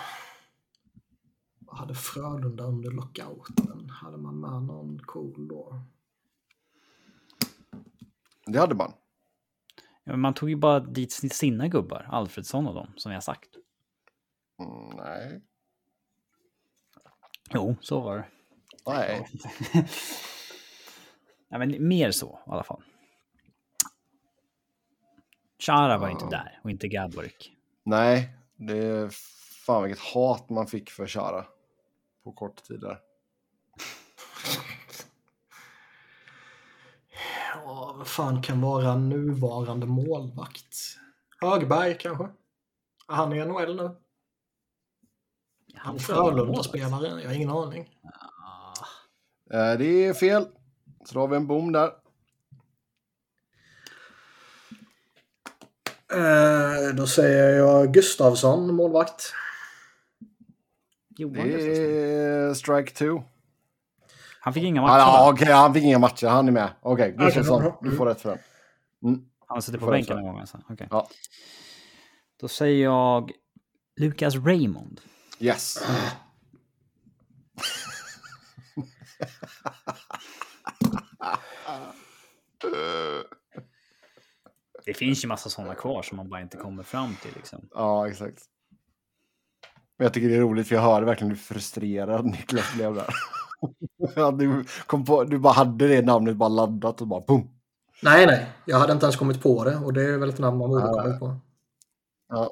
Vad hade Frölunda under lockouten? Hade man med någon cool då? Det hade man. Ja, men man tog ju bara dit sina gubbar, Alfredsson och dem, som jag sagt. Mm, nej. Jo, så var det. Nej. Ja, men mer så i alla fall. Chara var inte där och inte Gaborik. Nej, det är fan vilket hat man fick för Chara på kort tid där. [laughs] Ja, vad fan kan vara nuvarande målvakt? Högberg kanske? Är han i NHL nu? Han är Frölunda-spelare? Jag har ingen aning. Eh, Det är fel. Så då har vi en bom där. Eh, då säger jag Gustavsson, målvakt. Johan Det Gustafsson. är strike two. Han fick inga matcher. Va? okej, han fick inga matcher. Han är med. Okej, Gustafsson, Okej. du får rätt för den. Han sitter på bänken en gång alltså. Okej. Ja. Då säger jag Lucas Raymond. Yes. [laughs] Det finns ju massa sådana kvar som man bara inte kommer fram till liksom. Ja, exakt. Men jag tycker det är roligt för jag hörde verkligen hur frustrerad Niklas blev där. [laughs] Du, kom på, du bara hade det namnet bara laddat och bara boom. Nej, nej. Jag hade inte ens kommit på det och det är väl ett namn man borde Ja. kommit på. Ja.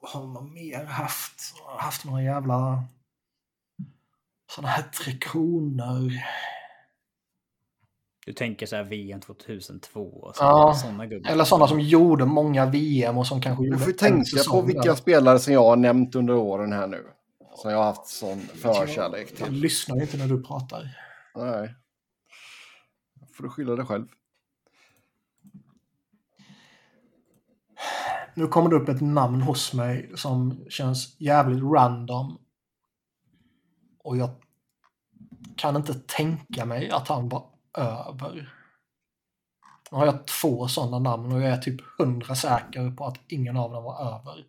Vad har man mer haft? Haft några jävla sådana här Tre Kronor. Du tänker så här VM 2002 och Ja, sådana gubbar. Eller sådana som gjorde många VM och som kanske Du gjorde får ju en tänka på vilka där. spelare som jag har nämnt under åren här nu. Som jag har haft sån förkärlek Jag till. lyssnar inte när du pratar. Nej. får du skylla dig själv. Nu kommer det upp ett namn hos mig som känns jävligt random. Och jag kan inte tänka mig att han var över. Nu har jag två sådana namn och jag är typ hundra säker på att ingen av dem var över.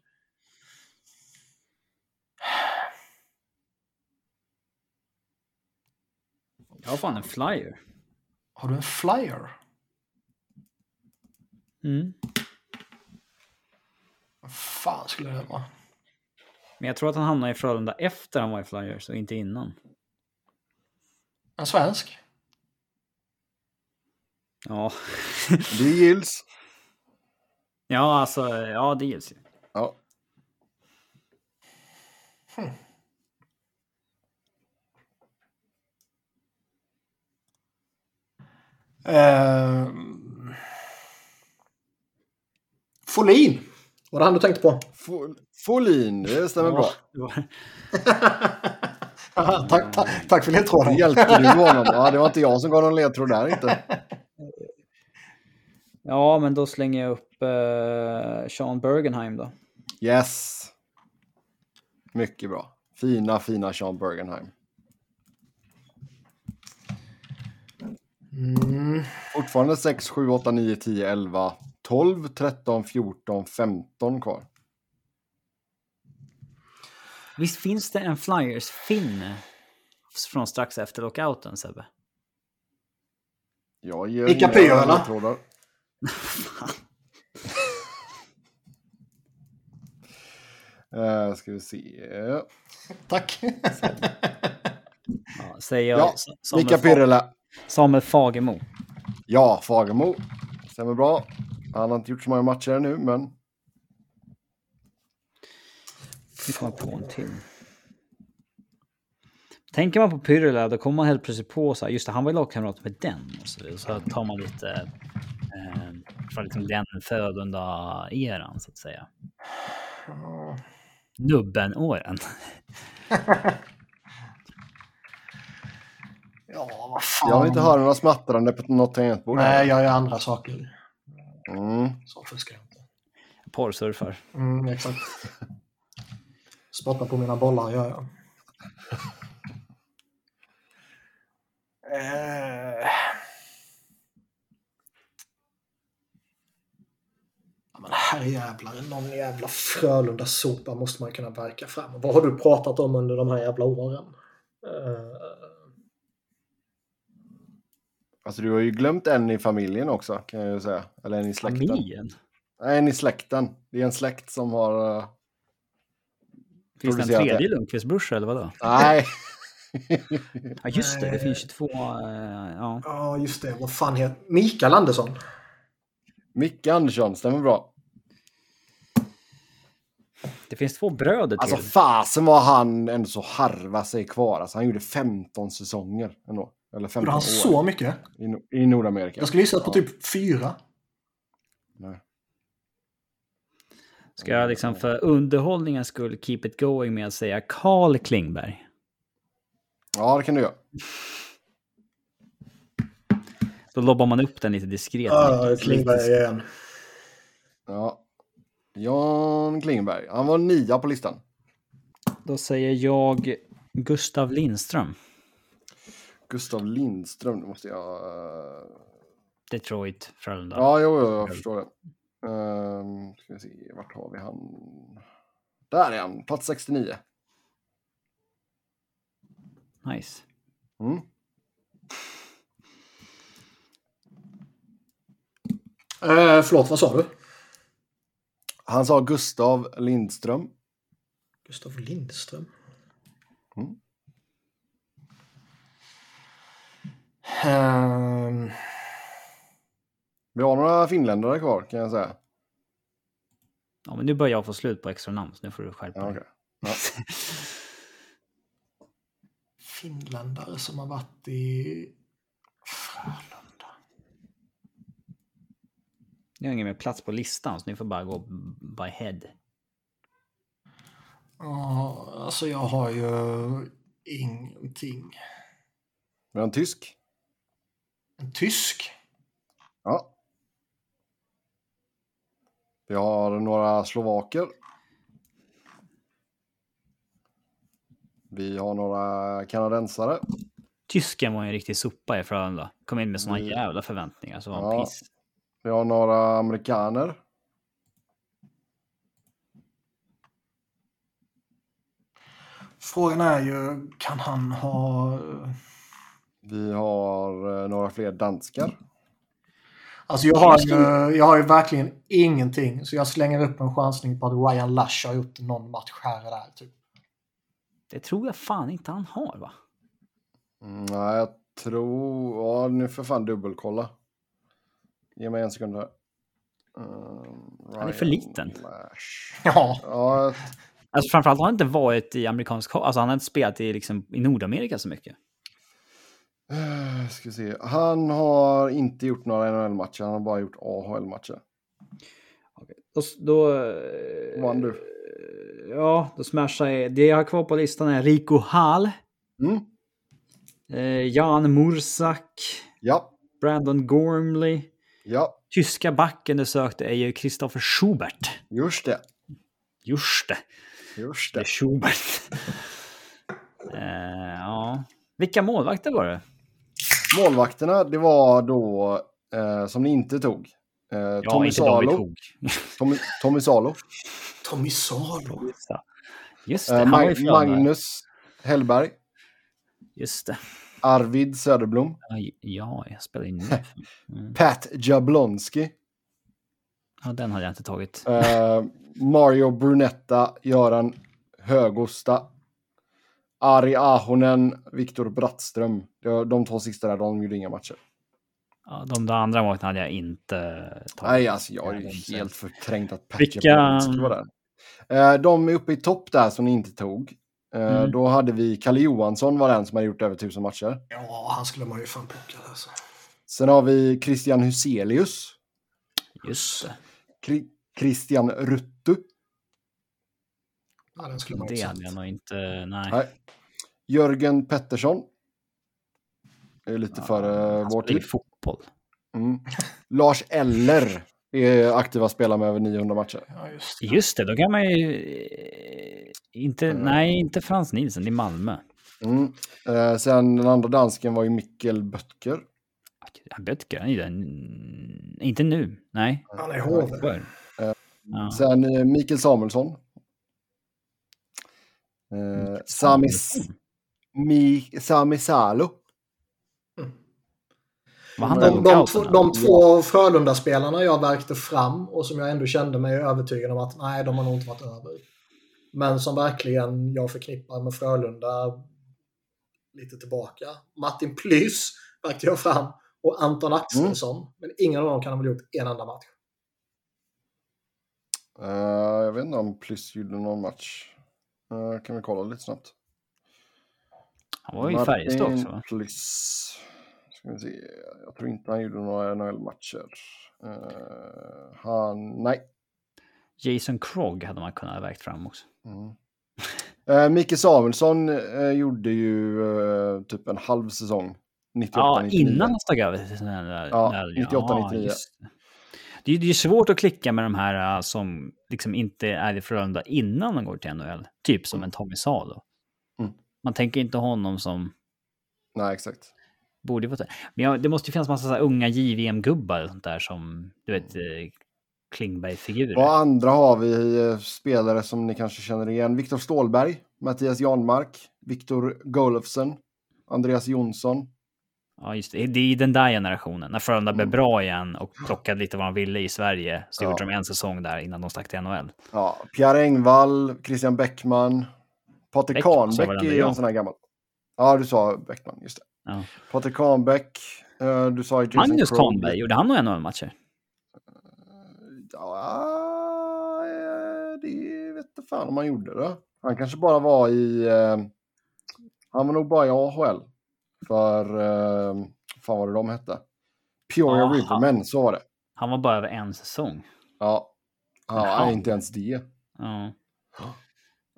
Jag har fan en flyer. Har du en flyer? Mm. Vad fan skulle det vara? Men jag tror att han hamnade i Frölunda efter han var i Flyers och inte innan. En svensk? Ja, Det Gills. ja alltså, ja det gills ju. Ja. Eh... Folin! Var det han du tänkte på? Fol- Folin, det stämmer bra. det var- [laughs] tack, tack, tack för Det ledtråden. hjälpte du honom. Ja, det var inte jag som gav någon ledtråd där inte. [laughs] Ja, men då slänger jag upp uh, Sean Bergenheim då. Yes. Mycket bra. Fina, fina Sean Bergenheim. Mm. Fortfarande 6, 7, 8, 9, 10, 11, 12, 13, 14, 15 kvar. Visst finns det en Flyers-finn från strax efter lockouten, Sebbe? Jag ger Mika inga Ledtrådar. Uh, ska vi se. Tack. Ja, säger jag Ja, Mika Pyrrela. Samuel Fagemo. Ja, Fagemo. Stämmer bra. Han har inte gjort så många matcher nu, men Vi kommer på en till. Tänker man på Pyrrela, då kommer man helt plötsligt på så här, just det, han var ju lagkamrat med den. Och så, så tar man lite eh, från liksom den födunda eran så att säga. Ja. Nubben-åren. [laughs] Ja, vad fan. Jag vill inte höra några smattrande på något tangentbord. Nej, jag gör andra saker. Mm. Så fuskar jag inte. Porrsurfar. Mm, exakt. Spotta på mina bollar gör jag. [laughs] Herrejävlar, någon jävla Frölunda-sopa måste man kunna verka fram. Vad har du pratat om under de här jävla åren? Eh, Alltså du har ju glömt en i familjen också kan jag ju säga. Eller en i släkten. Familjen? Nej, en i släkten. Det är en släkt som har... eh, Finns det en tredje Lundqvist-brorsa eller vadå? Nej. [laughs] Ja just det, det finns ju två. eh, ja. Ja, just det. Vad fan heter Mikael Andersson. Micke Andersson, stämmer bra. Det finns två bröder till. Alltså fasen var han ändå så harva sig kvar. Alltså han gjorde 15 säsonger ändå. Eller 15 Gjorde han år. så mycket? I, No- I Nordamerika. Jag skulle gissa på Ja. typ fyra. Nej. Ska jag liksom för underhållningens skull keep it going med att säga Carl Klingberg? Ja, det kan du göra. Då lobbar man upp den lite diskret. Ja, Klingberg igen. Ja. Jan Klingberg. Han var nia på listan. Då säger jag Gustav Lindström. Gustav Lindström, nu måste jag... eh, Detroit, Frölunda. Ja, jo, jo, jag förstår det. Um, ska vi se, vart har vi han? Där är han, plats 69. Nice. Mm. Eh, förlåt, vad sa du? Han sa Gustav Lindström. Gustav Lindström. Mm. Ehm, Vi har några finländare kvar kan jag säga. Ja, men nu börjar jag få slut på extra namn, så nu får du skärpa Ja, dig. okej. Ja. [laughs] finländare som har varit i Frölunda. Jag har ingen mer plats på listan, så ni får bara gå by head. Ja, alltså jag har ju ingenting. Vi har en tysk. En tysk? Ja. Vi har några slovaker. Vi har några kanadensare. Tysken var ju en riktig sopa i Frölunda. Kom in med såna Mm. jävla förväntningar, så var han Ja. piss. Vi har några amerikaner. Frågan är ju, kan han ha... Vi har eh, några fler danskar. Alltså jag har, ju, jag har ju verkligen ingenting. Så jag slänger upp en chansning på att Ryan Lash har gjort någon match här och där. Typ. Det tror jag fan inte han har, va? Mm, nej, jag tror... Ja, nu får jag fan dubbelkolla. Ge mig en sekund här. Um, Han är för liten. Lash. [laughs] Ja, Ja, Alltså framförallt har han inte varit i amerikansk Alltså han har inte spelat i, liksom, i Nordamerika så mycket. eh, ska se. Han har inte gjort några NHL-matcher. Han har bara gjort AHL-matcher. Då, då, Vann du? Ja, då smashar jag. Det jag har kvar på listan är Rico Hall, Mm. eh, Jan Mursak, Ja, Brandon Gormley. Ja, Tyska backen du sökte är ju Christopher Schubert. just det. Just det, Just det är det. Schubert. [laughs] eh, ja. Vilka målvakter var det? Målvakterna, det var då eh, som ni inte tog. Eh, Ja, Tommy inte de Salo. tog. Tommy, Tommy Salo. Tommy Salo. Just det. Eh, Mag-. Magnus Hellberg. Just det. Arvid Söderblom. Ja, Ja, jag spelar in nu. [laughs] Mm. Pat Jablonski. Ja, den hade jag inte tagit. Eh, Mario Brunetta, Göran Högosta, Ari Ahonen, Viktor Brattström. De två sista där, de gjorde inga matcher. Ja, de där andra målvakterna hade jag inte tagit. Nej, alltså jag är ju helt förträngt att Pat Vilka- Jablonski var där. Eh, de är uppe i topp där som ni inte tog. Eh, Mm. Då hade vi Kalle Johansson var den som hade gjort över tusen matcher. Ja, han skulle man ju fan plocka. Alltså. Sen har vi Christian Huselius. Just det. Kri- Christian Ruttu. Ja, den skulle man Det hade jag nog inte... Nej. Nej. Jörgen Pettersson. Det är lite före Han vår tid. fotboll. Mm. Lars Eller är aktiva spelare med över 900 matcher. Ja, just det. Just det, då kan man ju... eh, Inte, Mm. Nej, inte Frans Nielsen, det är Malmö. Mm. Eh, sen den andra dansken var ju Mikkel Böttger. Böttger, han är den... Inte nu, nej. Han är HV. Förr. Ja. Sen eh, Mikael Samuelsson. Eh, Sami, Mi, Sami Salo. Var han De- De, två- de två Frölunda-spelarna jag verkte fram och som jag ändå kände mig övertygad om att nej, de har nog inte varit över. Men som verkligen jag förknippar med Frölunda lite tillbaka. Martin Plys verkte jag fram och Anton Axelsson. Men ingen av dem kan ha väl gjort en enda match. Eh, jag vet inte om Plus gjorde någon match. Eh, kan vi kolla lite snabbt. Han var ju i Färjestad också, va? Plus. Ska vi se. Jag tror inte han gjorde några NHL-matcher. Eh, han, nej. Jason Krog hade man kunnat ha vägt fram också. Mm. Eh, Micke Samuelsson eh, gjorde ju eh, typ en halv säsong. 98, Ja, 99. innan han stack över till här... Ja, där- 98, 99. just det. Det är är svårt att klicka med de här äh, som liksom inte är i Frölunda innan de går till NHL. Typ som en Tommy Salo. Mm. Man tänker inte honom som Nej, exakt. Borde vara... Men ja, det måste ju finnas massa så här unga JVM-gubbar och sånt där som, du vet, eh, Klingberg-figurer. Och andra har vi eh, spelare som ni kanske känner igen. Viktor Stålberg, Mattias Janmark, Viktor Golofsen, Andreas Jonsson. Ja, just det. Det är den där generationen. När Frölunda blev Mm. bra igen och plockade lite vad de ville i Sverige. Så Ja. gjorde de en säsong där innan de stack till NHL. Ja, Pierre Engvall, Christian Bäckman, Patrik Kahnbäck är ju en sån här gammal. Ja, du sa Bäckman, just det. Ja. Patrik Kahnbäck, eh, du sa ju Jason Magnus. Kahnberg, gjorde han några NHL-matcher? Ja, eh, det vet inte fan om han gjorde det. Han kanske bara var i... Eh, han var nog bara i AHL. För... Eh, fan vad det de hette. Peoria Aha. Rivermen, så var det. Han var bara över en säsong. Ja. Ja, inte ens det. Ja.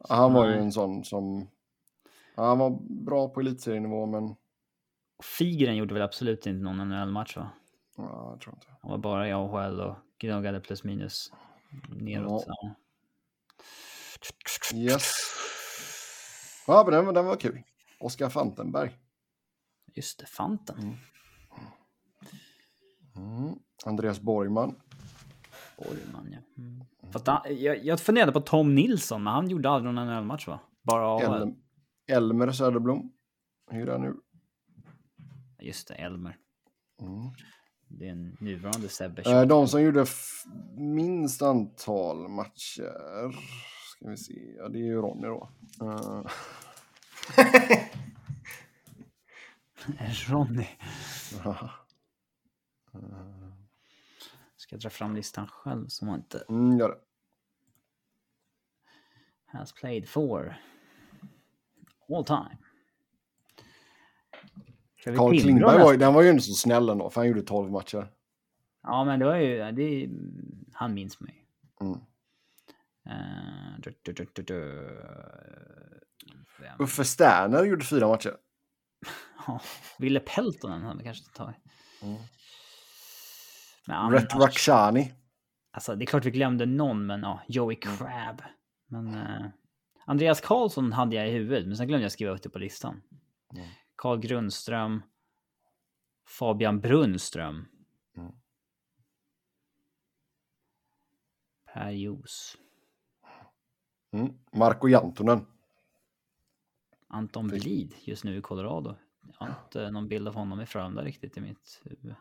Han var ju en sån som... Han var bra på elitserienivå, men... Figren gjorde väl absolut inte någon NHL-match va? Ja, jag tror inte. Han var bara i AHL och gnuggade plus minus neråt. Ja. Yes. Ja, men den, var- den var kul. Oskar Fantenberg. Just det, Fanten. Mm. Andreas Borgman. Borgman ja. Mm. Att han, jag, jag funderade på Tom Nilsson, men han gjorde aldrig någon NHL-match va? Bara AHL. El Elmer Söderblom. Hur är det nu? Just det, Elmer. Mm. Det är en nuvarande Sebbe. Eh, De som gjorde minst antal matcher. Ska vi se. Ja, det är ju Ronny då. Eh, [laughs] Ronny. ja. Ska jag dra fram listan själv som han inte mm, gör det. has played for all time. Ska vi Carl Klingberg var, den var ju inte så snäll ändå, för han gjorde 12 matcher. Ja, men det var ju... Det, han minns mig. Mm. Uh, du, du, du, du, du. Vem? Uffe Sterner gjorde fyra matcher. [laughs] Ja, Ville Peltonen hade kanske tagit. Mm. Men annars, Rakhshani. alltså, det är klart vi glömde någon, men ja, Joey Crab. Men eh, Andreas Karlsson hade jag i huvudet, men sen glömde jag skriva upp det på listan. Mm. Carl Grundström. Fabian Brunnström. Mm. Per Jos. Mm. Marko Jantunen. Anton Blid just nu i Colorado. Jag har inte någon bild av honom i Frölunda riktigt i mitt huvud.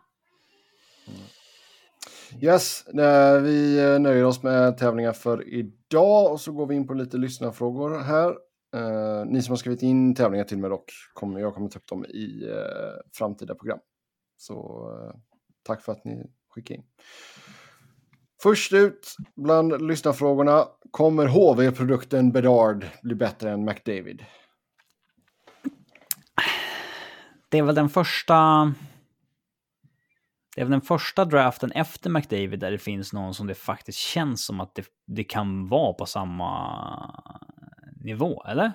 Yes, eh, vi eh, nöjer oss med tävlingar för idag och så går vi in på lite lyssnarfrågor här. Uh, ni som har skrivit in tävlingar till mig dock, kommer, jag kommer ta upp dem i uh, framtida program. Så uh, tack för att ni skickade in. Först ut bland lyssnarfrågorna, kommer HV-produkten Bedard bli bättre än McDavid? Det är väl den första Det är väl den första draften efter McDavid där det finns någon som det faktiskt känns som att det, det kan vara på samma nivå, eller?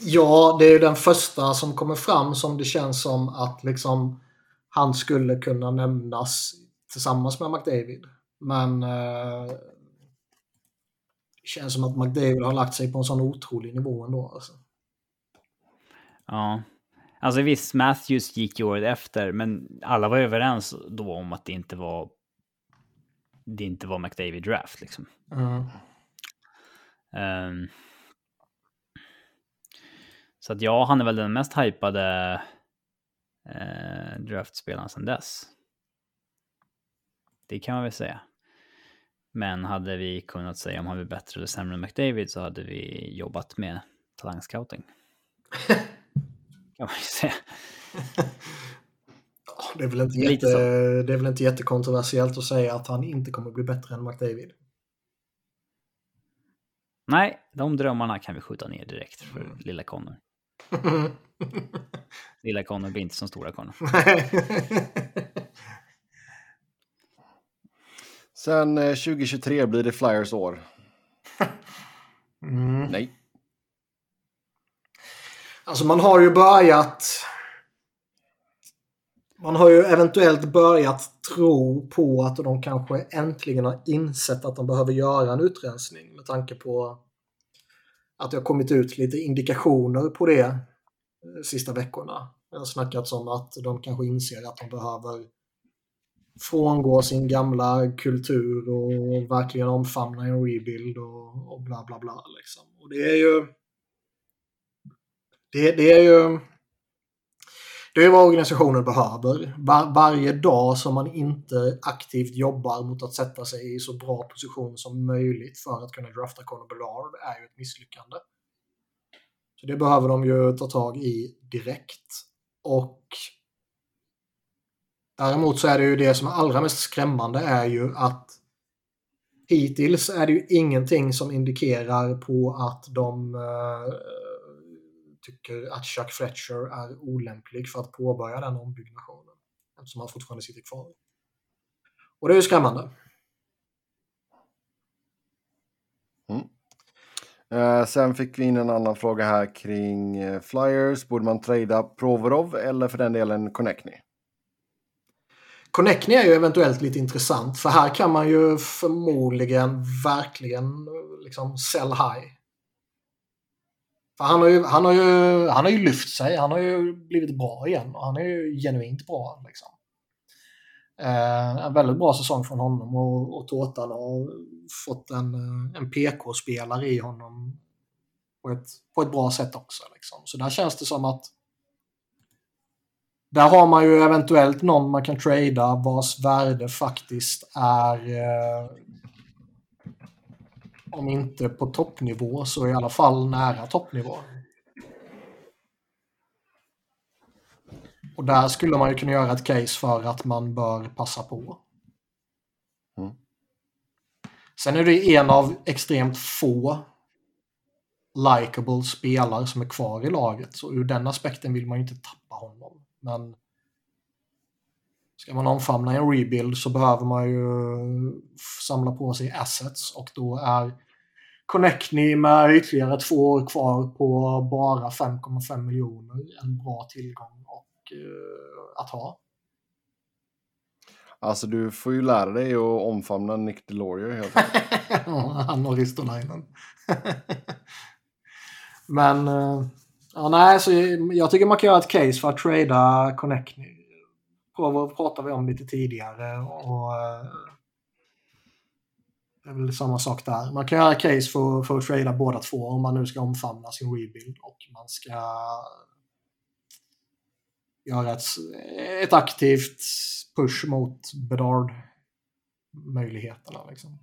Ja, det är den första som kommer fram som det känns som att liksom han skulle kunna nämnas tillsammans med McDavid. Men eh, det känns som att McDavid har lagt sig på en sån otrolig nivå ändå. Alltså. Ja. Alltså visst, Matthews gick ju året efter, men alla var överens då om att det inte var det inte var McDavid draft liksom. Mm. Um, så att ja, han är väl den mest hypade uh, draftspelaren sedan dess. Det kan man väl säga. Men hade vi kunnat säga om han var bättre eller sämre än McDavid så hade vi jobbat med talangscouting. [laughs] kan man ju säga. [laughs] Det är, väl inte jätte, det är väl inte jättekontroversiellt att säga att han inte kommer bli bättre än McDavid. Nej, de drömmarna kan vi skjuta ner direkt för mm. lilla Connor. [laughs] lilla Connor blir inte som stora Connor. [laughs] Sen 2023 eh, blir det Flyers år. [laughs] Mm. Nej. Alltså man har ju börjat... Man har ju eventuellt börjat tro på att de kanske äntligen har insett att de behöver göra en utrensning med tanke på att det har kommit ut lite indikationer på det de sista veckorna. Det har snackats om att de kanske inser att de behöver frångå sin gamla kultur och verkligen omfamna en rebuild och, och bla bla bla. Liksom. Och det är ju... Det, det är ju... Det är vad organisationen behöver. Var, varje dag som man inte aktivt jobbar mot att sätta sig i så bra position som möjligt för att kunna drafta Conor Bellard är ju ett misslyckande. Så det behöver de ju ta tag i direkt. Och Däremot så är det ju det som är allra mest skrämmande är ju att hittills är det ju ingenting som indikerar på att de uh, tycker att Chuck Fletcher är olämplig för att påbörja den ombyggnationen. Eftersom han fortfarande sitter kvar. Och det är ju skrämmande. Mm. Eh, sen fick vi in en annan fråga här kring eh, Flyers. Borde man trada Provorov eller för den delen Connectny? Connectny är ju eventuellt lite intressant för här kan man ju förmodligen verkligen liksom sell high. För han har, ju, han, har ju, han har ju lyft sig, han har ju blivit bra igen och han är ju genuint bra. Liksom. Eh, en väldigt bra säsong från honom och, och Tårtan har fått en, eh, en PK-spelare i honom på ett, på ett bra sätt också. Liksom. Så där känns det som att där har man ju eventuellt någon man kan trada vars värde faktiskt är eh, om inte på toppnivå så i alla fall nära toppnivå. Och där skulle man ju kunna göra ett case för att man bör passa på. Mm. Sen är det en av extremt få likable spelare som är kvar i laget. Så ur den aspekten vill man ju inte tappa honom. Men ska man omfamna en rebuild så behöver man ju samla på sig assets och då är Connectny med ytterligare två år kvar på bara 5,5 miljoner en bra tillgång och, uh, att ha. Alltså du får ju lära dig att omfamna Nick Deloria helt enkelt. [laughs] Han och Ristolainen. [laughs] Men uh, Ja, nej, så jag tycker man kan göra ett case för att trada Connectny. Provo pratade vi om lite tidigare och eh, det är väl samma sak där. Man kan göra case för, för att trada båda två om man nu ska omfamna sin rebuild och man ska göra ett, ett aktivt push mot Bedard-möjligheterna. Liksom.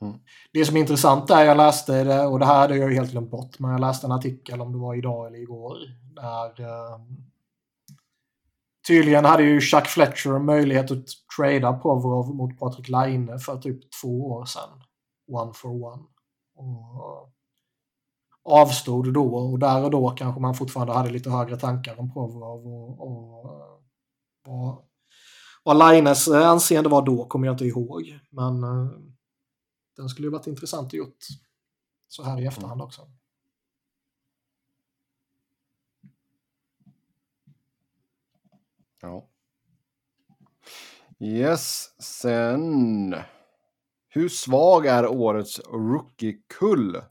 Mm. Det som är intressant är, jag läste det, och det här hade jag helt glömt bort, men jag läste en artikel om det var idag eller igår. Där eh, tydligen hade ju Chuck Fletcher möjlighet att trada Provorov mot Patrik Laine för typ två år sedan. One for one. Och avstod då och där och då kanske man fortfarande hade lite högre tankar om Provorov och, och, och vad Lines anseende var då kommer jag inte ihåg. Men uh, den skulle ju varit intressant att gjort så här i efterhand också. Ja. Yes, sen. Hur svag är årets rookie-kull?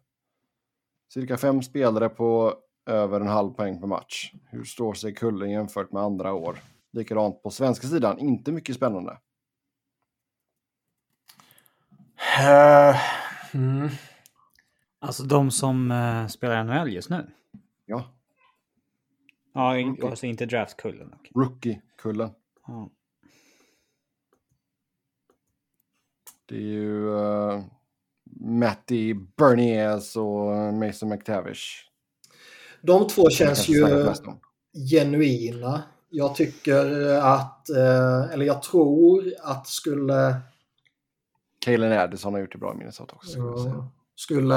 Cirka fem spelare på över en halv poäng per match. Hur står sig kullen jämfört med andra år? Likadant på svenska sidan, inte mycket spännande. Uh, mm. Alltså de som uh, spelar NHL just nu? Ja. Ja, in, alltså inte draftkullen. Okay. Rookie-kullen. Ja. Det är ju uh, Matty Berniers och Mason McTavish. De två känns ju genuina. Jag tycker att, uh, eller jag tror att skulle... Kalen Addison har gjort det bra i Minnesota också. Skulle, skulle,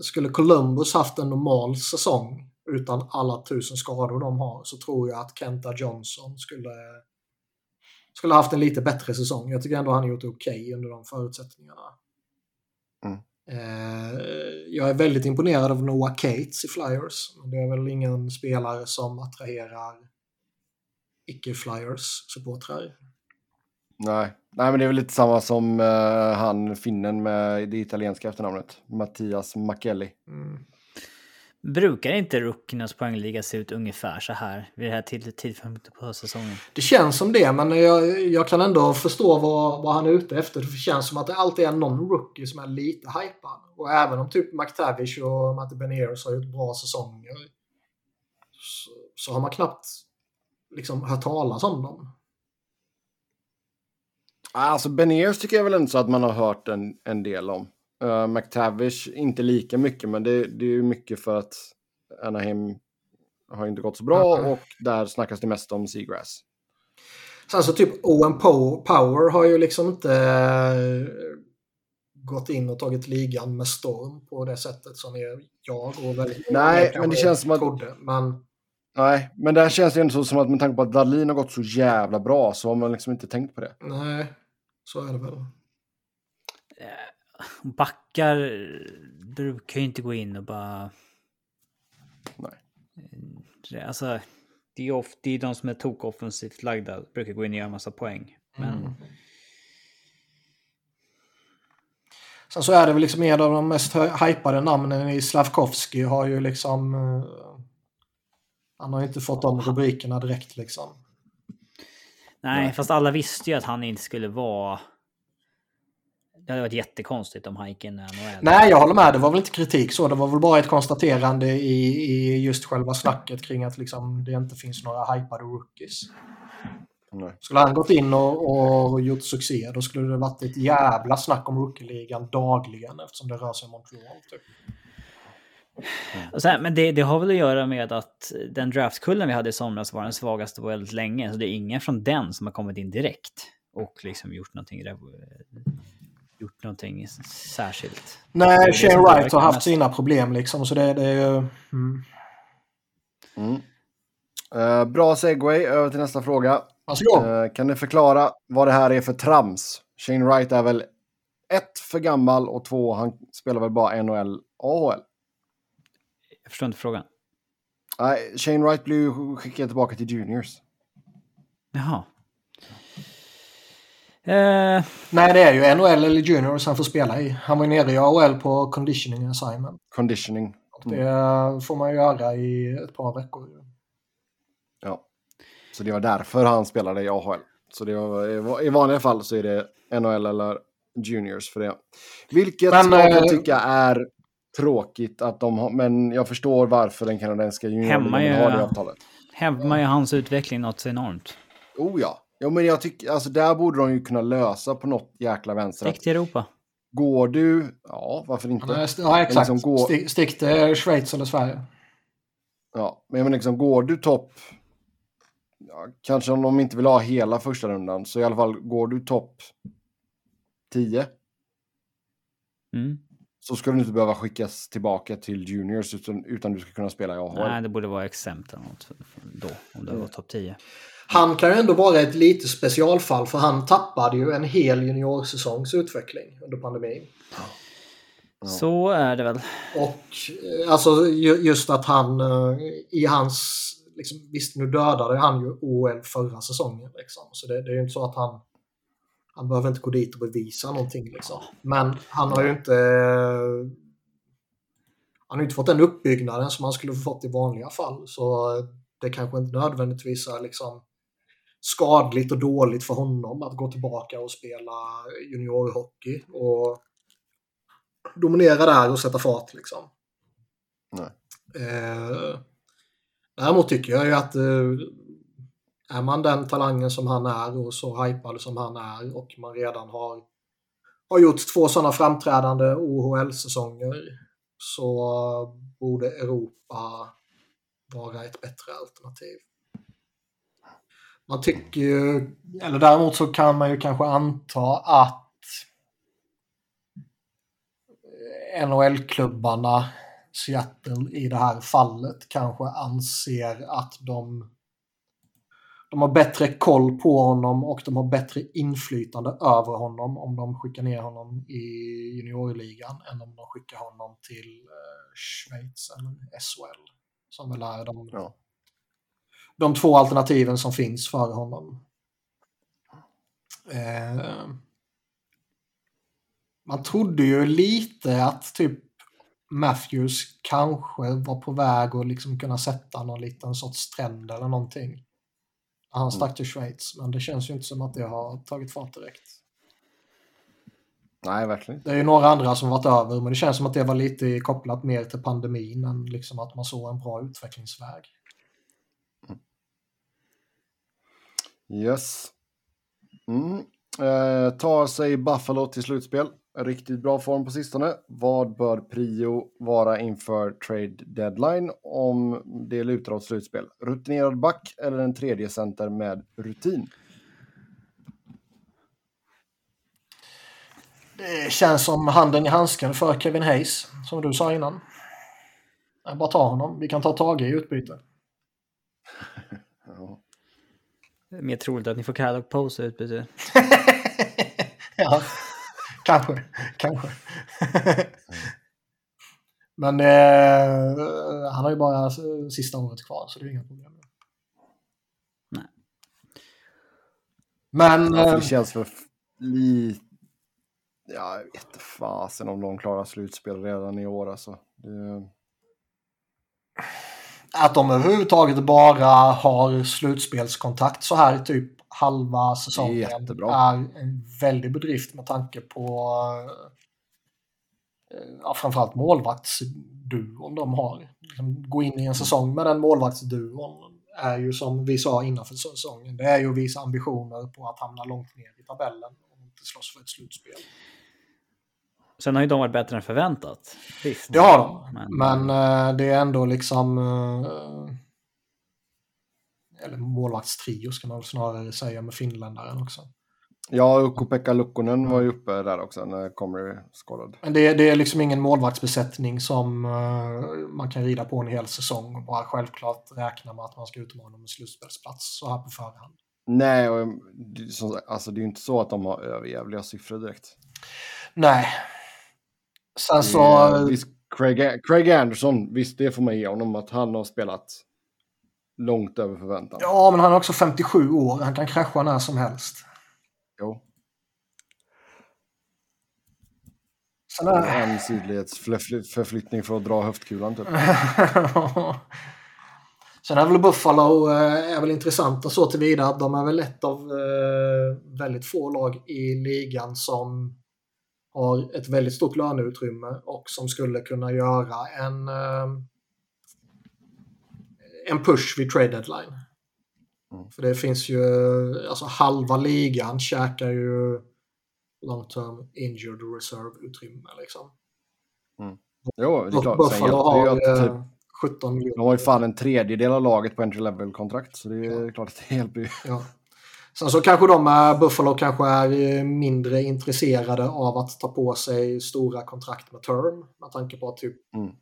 skulle Columbus haft en normal säsong utan alla tusen skador de har så tror jag att Kenta Johnson skulle skulle haft en lite bättre säsong. Jag tycker ändå han gjort okej okay under de förutsättningarna. Mm. Eh, jag är väldigt imponerad av Noah Cates i Flyers. Det är väl ingen spelare som attraherar icke-Flyers-supportrar. Nej. Nej, men det är väl lite samma som uh, han finnen med det italienska efternamnet. Mattias Makelli. Mm. Brukar inte rookiernas poängliga se ut ungefär så här vid det här tidpunkten på säsongen? Det känns som det, men jag, jag kan ändå förstå vad, vad han är ute efter. Det känns som att det alltid är någon rookie som är lite hypad. Och även om typ McTavish och Matte Beniers har gjort bra säsonger så, så, har man knappt liksom hört talas om dem. Alltså Beniers tycker jag väl inte så att man har hört en, en del om. Uh, McTavish inte lika mycket, men det, det är ju mycket för att Anaheim har inte gått så bra mm. och där snackas det mest om Seagrass. Sen så typ Owen Power har ju liksom inte uh, gått in och tagit ligan med storm på det sättet som jag och väldigt Nej, men det känns som att... Trodde, men... Nej, men det här känns ju ändå så som att med tanke på att Dalin har gått så jävla bra så har man liksom inte tänkt på det. Nej, så är det väl. Backar brukar ju inte gå in och bara... Nej. Eh, alltså, det är, of, det är de som är tok-offensivt lagda brukar gå in och göra massa poäng. Men... Mm. Sen så är det väl liksom en av de mest hypade namnen i Slavkovski har ju liksom... Uh, han har ju inte fått de rubrikerna direkt liksom. Nej, Nej, fast alla visste ju att han inte skulle vara det hade varit jättekonstigt om han gick in i NHL. Nej, jag håller med. Det var väl inte kritik så. Det var väl bara ett konstaterande i, i just själva snacket kring att liksom, det inte finns några hypade rookies. Nej. Skulle han gått in och, och, gjort succé då skulle det varit ett jävla snack om rookie-ligan dagligen eftersom det rör sig om Montreal. Typ. Mm. Här, men det, det, har väl att göra med att den draftkullen vi hade i somras var den svagaste på väldigt länge. Så det är ingen från den som har kommit in direkt och liksom gjort någonting gjort någonting särskilt. Nej, Shane Wright har haft mest. sina problem liksom, så det, det är ju... Mm. Mm. Uh, bra segway, över till nästa fråga. Uh, kan du förklara vad det här är för trams? Shane Wright är väl ett, för gammal och två, han spelar väl bara NHL AHL? Jag förstår inte frågan. Nej, uh, Shane Wright blir ju skickad tillbaka till Juniors. Jaha. Eh... Nej, det är ju NHL eller Juniors han får spela i. Han var ju nere i AHL på conditioning assignment. Conditioning. Och det mm. får man ju göra i ett par veckor. Ja, så det var därför han spelade i AHL. Så det var, i vanliga fall så är det NHL eller Juniors för det. Vilket men, man kan äh... tycka är tråkigt att de har, men jag förstår varför den kanadensiska juniorligan har det avtalet. Hämmar ju hans utveckling något enormt. Oh ja, Ja, men jag tycker, alltså där borde de ju kunna lösa på något jäkla vänster. Stick till Europa. Går du, ja varför inte? Ja, exakt. Liksom går... Stick, stick till Schweiz eller Sverige. Ja, men liksom går du topp, ja, kanske om de inte vill ha hela första rundan, så i alla fall går du topp 10. Mm. så ska du inte behöva skickas tillbaka till juniors utan, utan du ska kunna spela i AHL. Nej, det borde vara exempt eller något då, om det var topp 10. Han kan ju ändå vara ett lite specialfall för han tappade ju en hel juniorsäsongs utveckling under pandemin. Så är det väl. Och eh, alltså ju- just att han eh, i hans... Liksom, visst, nu dödade han ju OL förra säsongen. Liksom. Så det, det är ju inte så att han... Han behöver inte gå dit och bevisa någonting. Liksom. Men han har ju inte... Han har ju inte fått den uppbyggnaden som han skulle fått i vanliga fall. Så det kanske inte nödvändigtvis är liksom skadligt och dåligt för honom att gå tillbaka och spela juniorhockey. Och dominera där och sätta fart liksom. Nej. Eh, däremot tycker jag ju att eh, är man den talangen som han är och så hypad som han är och man redan har, har gjort två sådana framträdande OHL-säsonger så borde Europa vara ett bättre alternativ. Man tycker ju, eller däremot så kan man ju kanske anta att NHL-klubbarna, Seattle i det här fallet, kanske anser att de, de har bättre koll på honom och de har bättre inflytande över honom om de skickar ner honom i juniorligan än om de skickar honom till eh, Schweiz eller SHL. Som väl är de, Ja de två alternativen som finns för honom. Eh, man trodde ju lite att typ Matthews kanske var på väg att liksom kunna sätta någon liten sorts trend eller någonting. Han stack till Schweiz, men det känns ju inte som att det har tagit fart direkt. Nej, verkligen. Det är ju några andra som varit över, men det känns som att det var lite kopplat mer till pandemin än liksom att man såg en bra utvecklingsväg. Yes. Mm. Eh, tar sig Buffalo till slutspel. Riktigt bra form på sistone. Vad bör prio vara inför trade deadline om det lutar åt slutspel? Rutinerad back eller en tredje center med rutin? Det känns som handen i handsken för Kevin Hayes, som du sa innan. Jag bara ta honom. Vi kan ta Tage i utbyte. Ja. Det är mer troligt att ni får och Pose i utbyte. [laughs] ja, kanske. Kanske. [laughs] Men eh, han har ju bara sista året kvar, så det är inga problem. Nej. Men... Ja, för eh, det känns för lite... Ja, jag vet inte fasen om de klarar slutspel redan i år alltså. Det... Att de överhuvudtaget bara har slutspelskontakt så här typ halva säsongen jättebra. är en väldig bedrift med tanke på eh, ja, framförallt målvaktsduon de har. Liksom, gå in i en säsong med den målvaktsduon är ju som vi sa innan för säsongen, det är ju att visa ambitioner på att hamna långt ner i tabellen och inte slåss för ett slutspel. Sen har ju de varit bättre än förväntat. Visst. Det har de, Men, men eh, det är ändå liksom... eh, eller målvaktstrio ska man väl snarare säga med finländaren också. Ja, Ukko-Pekka Lukkonen var ju uppe där också när Comrie skadad. Men det, det är liksom ingen målvaktsbesättning som eh, man kan rida på en hel säsong och bara självklart räkna med att man ska utmana om en slutspelsplats så här på förhand. Nej, och, alltså det är ju inte så att de har överjävliga siffror direkt. Nej. Sen så... Är- visst, Craig, Craig Anderson, visst det får man ge honom att han har spelat långt över förväntan. Ja, men han är också 57 år. Han kan krascha när som helst. Jo. Sen är... En sidledsförflyttning för att dra höftkulan typ. [laughs] Sen är väl Buffalo eh, är väl intressanta så tillvida att de är väl ett av eh, väldigt få lag i ligan som har ett väldigt stort löneutrymme och som skulle kunna göra en, eh, en push vid trade deadline. Mm. För det finns ju, alltså halva ligan käkar ju long term injured reserve-utrymme liksom. Jo, det är klart. Buffalo ju har att eh, typ, 17 miljoner. de har ju fan en tredjedel av laget på entry level-kontrakt. Så det är klart att det hjälper ju. Ja. Sen så kanske de är, Buffalo kanske är mindre intresserade av att ta på sig stora kontrakt med term. Med tanke på att typ Mm.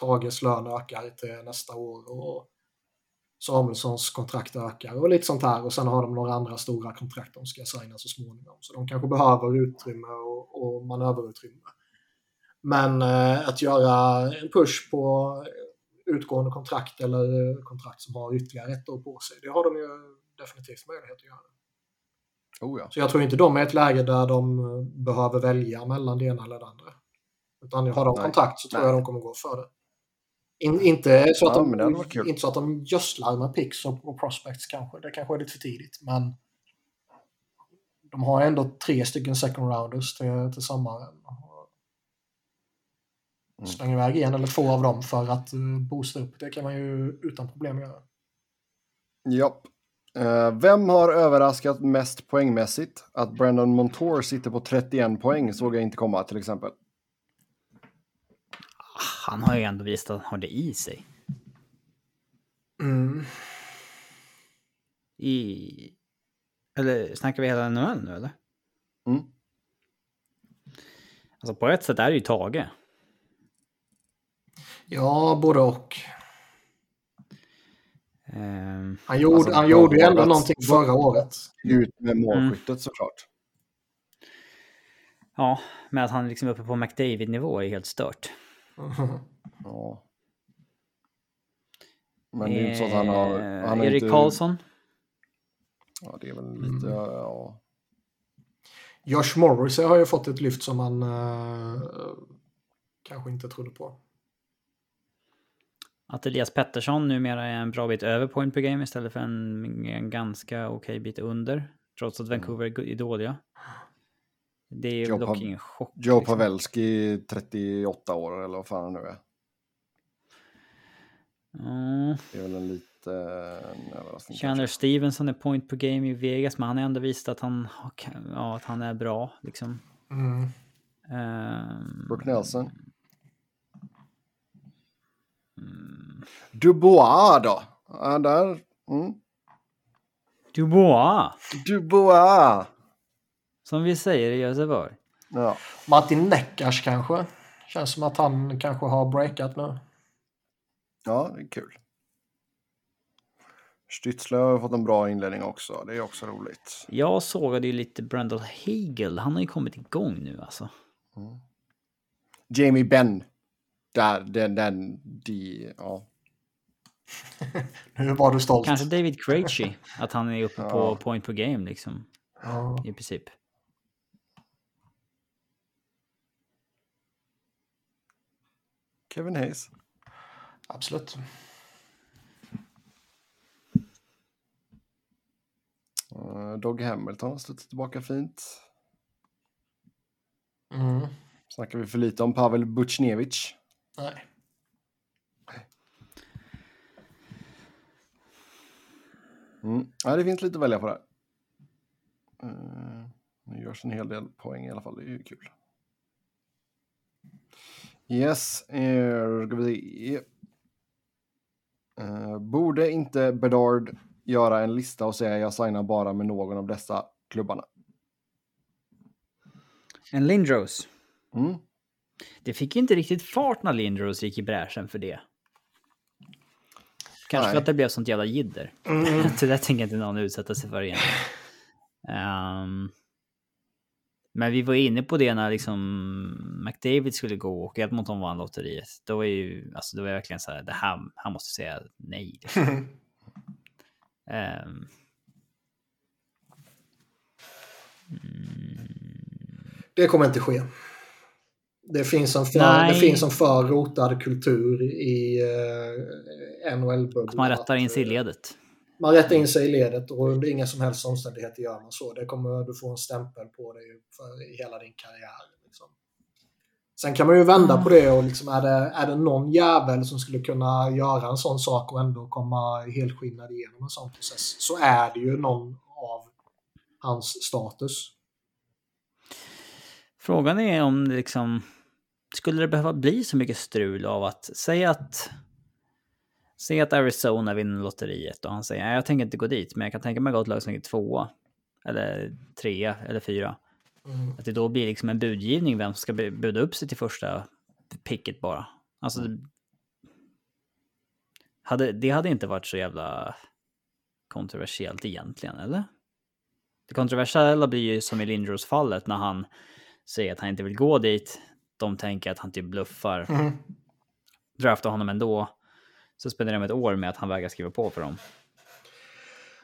Tages lön ökar till nästa år och Samuelssons kontrakt ökar och lite sånt här. Och sen har de några andra stora kontrakt de ska signa så småningom. Så de kanske behöver utrymme och, och manöverutrymme. Men eh, att göra en push på utgående kontrakt eller eh, kontrakt som har ytterligare ett år på sig, det har de ju definitivt möjlighet att göra. Oh ja. Så jag tror inte de är i ett läge där de eh, behöver välja mellan det ena eller det andra. Utan har de Nej. kontrakt så tror Nej. jag de kommer gå för det. In, inte, så att Ja, det de, inte så att de gödslar med picks och, och prospects kanske. Det kanske är lite för tidigt. Men de har ändå tre stycken second rounders till, till sommaren. Mm. Släng iväg en eller två av dem för att uh, boosta upp. Det kan man ju utan problem göra. Japp. Eh, vem har överraskat mest poängmässigt? Att Brandon Montour sitter på 31 poäng såg jag inte komma till exempel. Han har ju ändå visat att han har det i sig. Mm. I... Eller snackar vi hela NHL nu eller? Mm. Alltså på ett sätt är det ju Tage. Ja, både och. Ehm, Han gjorde, Alltså, han gjorde ju ändå någonting förra året. Ut med målskyttet såklart. ja, men att han liksom är uppe på McDavid-nivå är helt stört. [laughs] Ja. Men det är inte så att han har... Eh, Han har Erik inte, Karlsson. Ja, det är väl lite... Mm. Ja. Josh Morrissey har ju fått ett lyft som man eh, kanske inte trodde på. Att Elias Pettersson numera är en bra bit över point per game istället för en, en ganska okej bit under. Trots att Vancouver är dåliga. Det är ju Joe dock ingen chock. Joe liksom. Pavelski, 38 år eller vad fan han nu är. Mm. Det är väl en lite en överraskning. Chandler kanske. Stevenson är point per game i Vegas, men han har ändå visat att han, ja, att han är bra. Liksom. Mm. Ehm, Brook Nelson. Dubois då? Ja, där. Mm. Dubois, Dubois! som vi säger i Göteborg. Ja. Martin Neckars kanske. Känns som att han kanske har breakat nu. ja, det är kul. Stützle har fått en bra inledning också. Det är också roligt. Jag sågade ju lite Brandon Hagel. Han har ju kommit igång nu alltså. Jamie Benn. Där, den, den, de, ja. Nu var du stolt. Kanske David Krejci, att han är uppe Ja. på point per game liksom. Ja. I princip. Kevin Hayes. Absolut. Uh, Dog Hamilton har studsat tillbaka fint. Mm. Snackar vi för lite om Pavel Buchnevich. Nej. Mm. Ja, det finns lite att välja på där. Uh, nu görs en hel del poäng i alla fall, det är ju kul. Yes, eh, ska vi se. Eh, borde inte Bedard göra en lista och säga jag signar bara med någon av dessa klubbarna? En Lindros. Mm. Det fick ju inte riktigt fart när Lindros gick i bräschen för det. Kanske Nej. för att det blev sånt jävla jidder. Mm. [laughs] det där tänker inte någon utsätta sig för egentligen. Ehm, men vi var inne på det när liksom McDavid skulle gå och Edmonton vann lotteriet. Då var ju, alltså det var verkligen så här, det här, han måste säga nej. Liksom. [laughs] Ehm, Det kommer inte ske. Det finns en för, det finns en för rotad kultur i uh, NHL-bubblan. att man rättar in sig i eh, ledet. Man rättar in sig i ledet och under inga som helst omständigheter gör man så. Det kommer du få en stämpel på dig för i hela din karriär. Liksom. Sen kan man ju vända på det och liksom är, det, är det någon jävel som skulle kunna göra en sån sak och ändå komma helskinnad igenom en sån process så är det ju någon av hans status. Frågan är om det liksom... Skulle det behöva bli så mycket strul av att säga att Säg att Arizona vinner lotteriet och han säger "Nej, jag tänker inte gå dit, men jag kan tänka mig gå ett lag som ligger tvåa. Eller trea eller fyra. Mm. Att det då blir liksom en budgivning vem som ska bu- buda upp sig till första picket bara. Alltså, det, hade, det hade inte varit så jävla kontroversiellt egentligen, eller? Det kontroversiella blir ju som i Lindros fallet när han säger att han inte vill gå dit. De tänker att han typ bluffar. Mm. Draftar honom ändå. Så spenderar de ett år med att han vägrar skriva på för dem.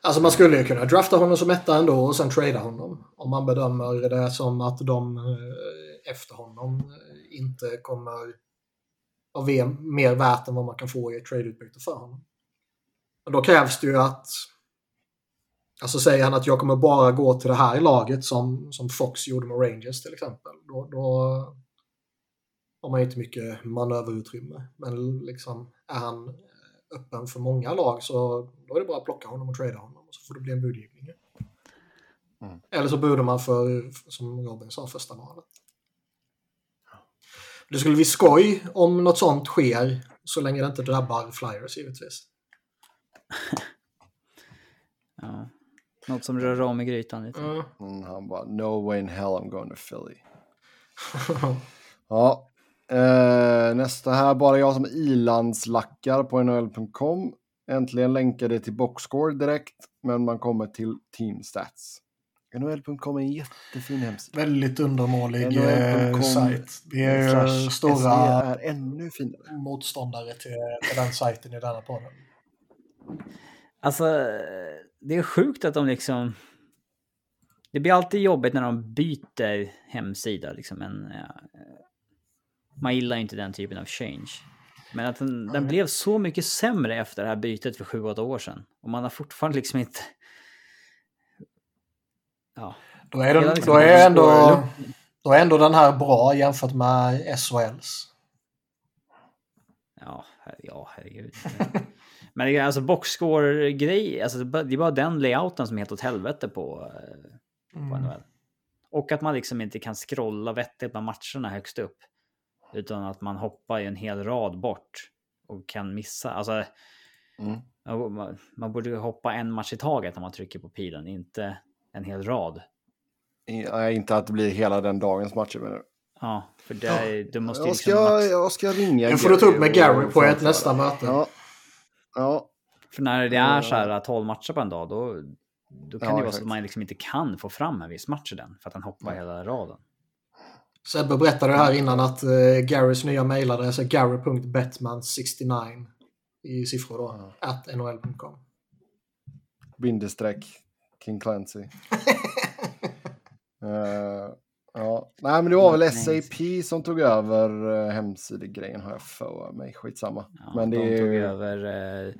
Alltså man skulle ju kunna drafta honom som etta ändå och sen trada honom. Om man bedömer det som att de eh, efter honom eh, inte kommer av ve- mer värt än vad man kan få i ett tradeutbyte för honom. Och då krävs det ju att Alltså säger han att jag kommer bara gå till det här laget som, som Fox gjorde med Rangers till exempel. Då, då har man inte mycket manöverutrymme. Men liksom är han eh, öppen för många lag så då är det bara att plocka honom och trada honom. Och så får det bli en budgivning. Mm. Eller så budar man för, som Robin sa, första valet. Det skulle bli skoj om något sånt sker så länge det inte drabbar Flyers givetvis. [laughs] Ja. Något som rör om i grytan lite. Mm. Mm, han bara, no way in hell I'm going to Philly. [laughs] Ja, eh, nästa här, bara jag som ilandslackar på NHL.com. Äntligen länkade till boxscore direkt, men man kommer till team stats. NHL.com är en jättefin hemsida. Väldigt undermålig eh, sajt. Vi är SE stora är ännu finare. motståndare till, till den sajten i denna podden. Alltså, det är sjukt att de liksom... Det blir alltid jobbigt när de byter hemsida. Liksom. Men, ja, man gillar inte den typen av change. Men att den, den blev så mycket sämre efter det här bytet för 7-8 år sedan. Och man har fortfarande liksom inte... Ja, Då är, den, liksom då, är ändå, då är ändå den här bra jämfört med SHLs. ja, her- ja herregud. Men det är alltså boxscore-grej, alltså det är bara- det är bara den layouten som är helt åt helvete på, eh, på Mm. NHL. Och att man liksom inte kan scrolla vettigt med matcherna högst upp. Utan att man hoppar i en hel rad bort och kan missa. Alltså, Mm. ja, man, borde ju hoppa en match i taget när man trycker på pilen, inte en hel rad. I- inte att det blir hela den dagens matcher. Men... Ja, för det är, du måste ju Jag liksom ska, max- jag ska ringa Det får du ta upp med Gary på ett nästa möte. Ja. ja, För när det är så här 12 matcher på en dag, då, då kan Ja, det vara så att man liksom inte kan få fram en viss match i den, för att den hoppar hela raden. Sebbe berättade här innan att eh, Garys nya mejladress är gary.betman69 i siffror då. At nhl.com. bindestreck King Clancy. [laughs] Eh, ja. Nej, men det var väl. SAP som tog över uh, hemsidegrejen har jag för mig. Skitsamma. Ja, men det de är tog ju... över eh,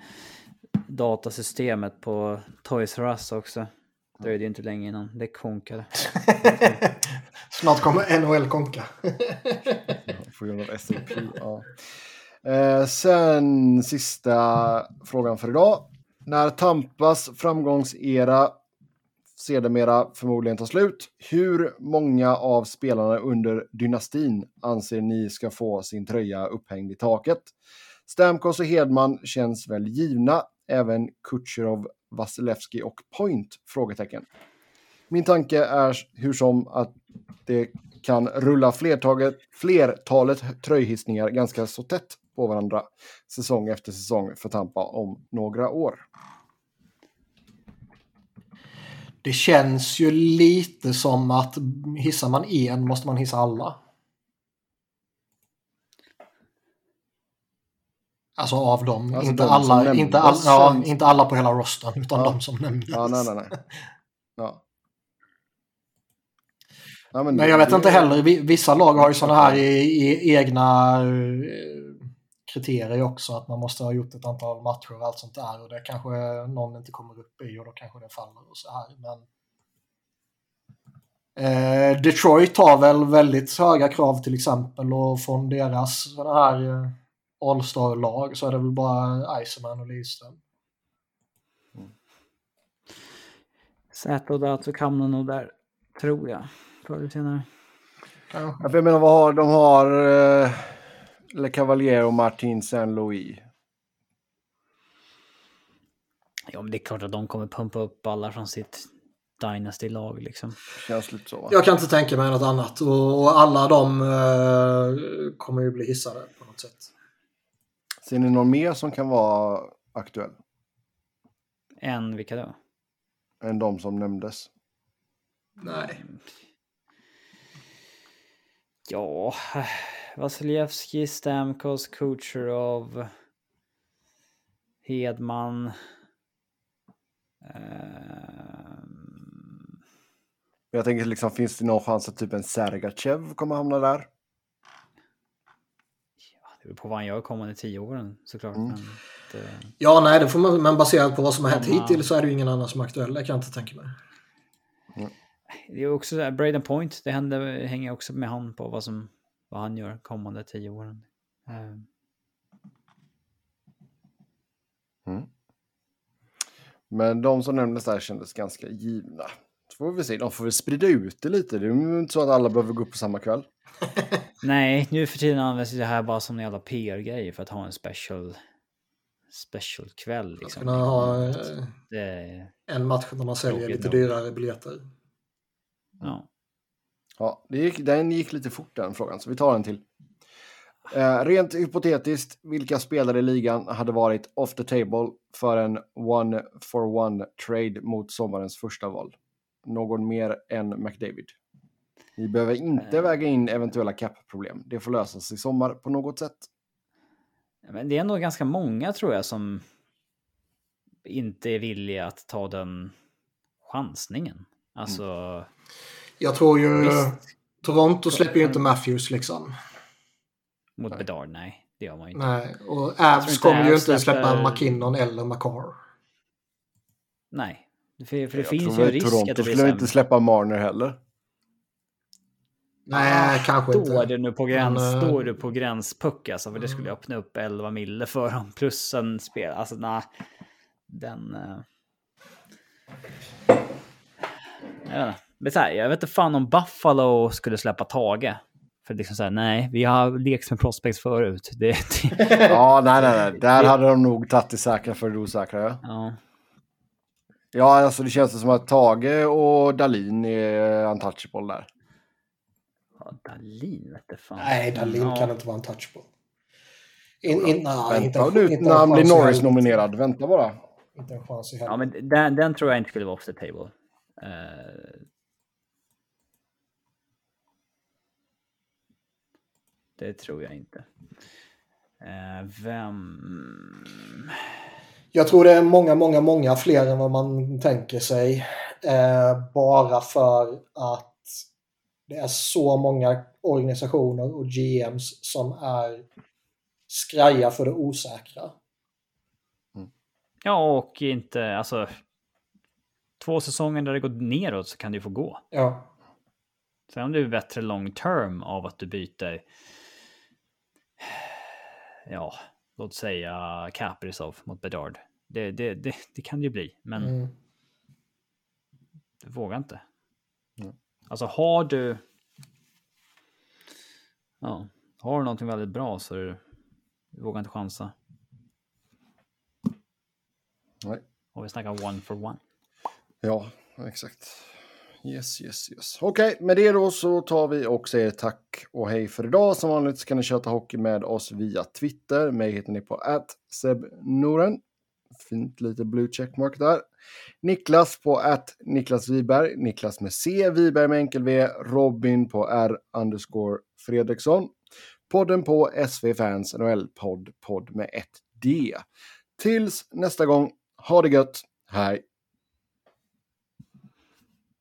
datasystemet på Toys R Us också. Det dröjde ju inte länge innan det konkade. [laughs] [laughs] Snart kommer NHL konka. På grund av SAP. ja. Eh, sen sista frågan för idag. När Tampas framgångsera sedermera förmodligen tar slut, hur många av spelarna under dynastin anser ni ska få sin tröja upphängd i taket? Stamkos och Hedman känns väl givna, även Kutjerov, Vasilevski och Point? Frågetecken. Min tanke är hur som att det kan rulla flertaget, flertalet tröjhissningar ganska så tätt på varandra säsong efter säsong för Tampa om några år. Det känns ju lite som att hissar man en måste man hissa alla. Alltså av dem. Alltså inte, de alla, inte, all, ja, inte alla på hela rostern utan Ja. de som nämndes. Ja, nej, nej, nej. Ja. Ja, Men jag vet det- inte heller. Vi- Vissa lag har ju sådana här i, i egna eh, kriterier också. Att man måste ha gjort ett antal matcher och allt sånt där. Och det kanske någon inte kommer upp i och då kanske det faller och så här. Men eh, Detroit har väl väldigt höga krav till exempel. Och från deras sådana här eh, All-star-lag så är det väl bara Iceman och Lidström. Zäta och Datsuk hamnar nog där, tror jag. Förr eller senare. Ja, jag menar, vad har, de har uh, Le Cavalier och Martin Saint-Louis. Ja, men det är klart att de kommer pumpa upp alla från sitt Dynasty-lag liksom. Känns lite så va? Jag kan inte tänka mig något annat. Och, och alla de eh, kommer ju bli hissade på något sätt. Ser ni någon mer som kan vara aktuell? Än vilka då? Än de som nämndes? Nej. Ja, Vasiljevskij, Stamkos, Kucherov, Hedman. ehm, Jag tänker liksom, finns det någon chans att typ en Sergachev kommer hamna där? Det beror på vad han gör kommande tio åren såklart. Mm. Men det, Ja, nej, det får man, men baserat på vad som har hänt Ja. hittills så är det ju ingen annan som är aktuell. Det kan jag inte tänka mig. Det är också så här, Braden Point, det händer, hänger också med han på vad, som, vad han gör kommande tio åren. Ehm, Men de som nämndes där kändes ganska givna. Så får vi se, de får väl sprida ut det lite. Det är ju inte så att alla behöver gå upp på samma kväll. [laughs] Nej, nu för tiden används det här bara som en jävla PR-grej för att ha en special, special kväll. Att Liksom. kunna ha eh, Det, en match där man säljer lite nog. dyrare biljetter. Ja. Ja, det gick, den gick lite fort den frågan, så vi tar en till. Eh, rent hypotetiskt, vilka spelare i ligan hade varit off the table för en one for one trade mot sommarens första val? Någon mer än McDavid? Ni behöver inte Eh. väga in eventuella cap-problem. Det får lösas i sommar på något sätt. Men det är ändå ganska många tror jag som inte är villiga att ta den chansningen. Alltså, Jag tror ju... Visst. Toronto släpper ju inte Matthews liksom. mot Nej. Bedard, nej. Det gör man ju inte. Nej, och Avs kommer ju inte släppa McKinnon eller McCarr. Nej. För, för det Jag finns ju en risk Toronto att det blir skulle inte släppa Marner heller. Nej, kanske Då inte. är du nu på gräns, Men, då är du på gränspuck alltså, för det skulle öppna upp 11 mille för dem plus en spel. Alltså nej, den... Jag vet inte. Men så här, jag vet inte fan om Buffalo skulle släppa Tage. För liksom så här, nej, vi har lekt med prospects förut. Det, det, [laughs] Ja, nej, nej, nej. Där hade de nog tagit det säkra för det osäkra. Ja. ja. Ja, alltså det känns som att Tage och Dalin är untouchable där. ja, Dahlin vete fan. Nej, Dahlin Ja. kan inte vara en touchable. In, in, inte, Vänta ut inte när han blir. Norris-nominerad. Vänta bara. Inte en chans i Ja, helvete. men den, den tror jag inte skulle vara off the table. Eh, det tror jag inte. Eh, vem... Jag tror det är många, många, många fler än vad man tänker sig. Eh, bara för att det är så många organisationer och GMs som är skraja för det osäkra. Ja, och inte, alltså... Två säsonger där det gått neråt så kan det ju få gå. Ja, Sen om det är bättre long term av att du byter... Ja, låt säga Kaprizov mot Bedard. Det, det, det, det kan det ju bli, men... mm. Du vågar inte. Mm. Alltså har du... Ja, har du någonting väldigt bra så du, du vågar inte chansa. Nej. Och vi snackar one for one. Ja, exakt. Yes, yes, yes. Okej, med det då så tar vi och säger tack och hej för idag. Som vanligt så kan ni köta hockey med oss via Twitter. Mig heter ni på @sebnoren. Fint lite blue checkmark där. Niklas på att Niklas Wiberg. Niklas med C, Wiberg med enkel V. Robin på R underscore Fredriksson. Podden på SV Fans NHL-podd, podd med ett D. Tills nästa gång, ha det gött. Hej!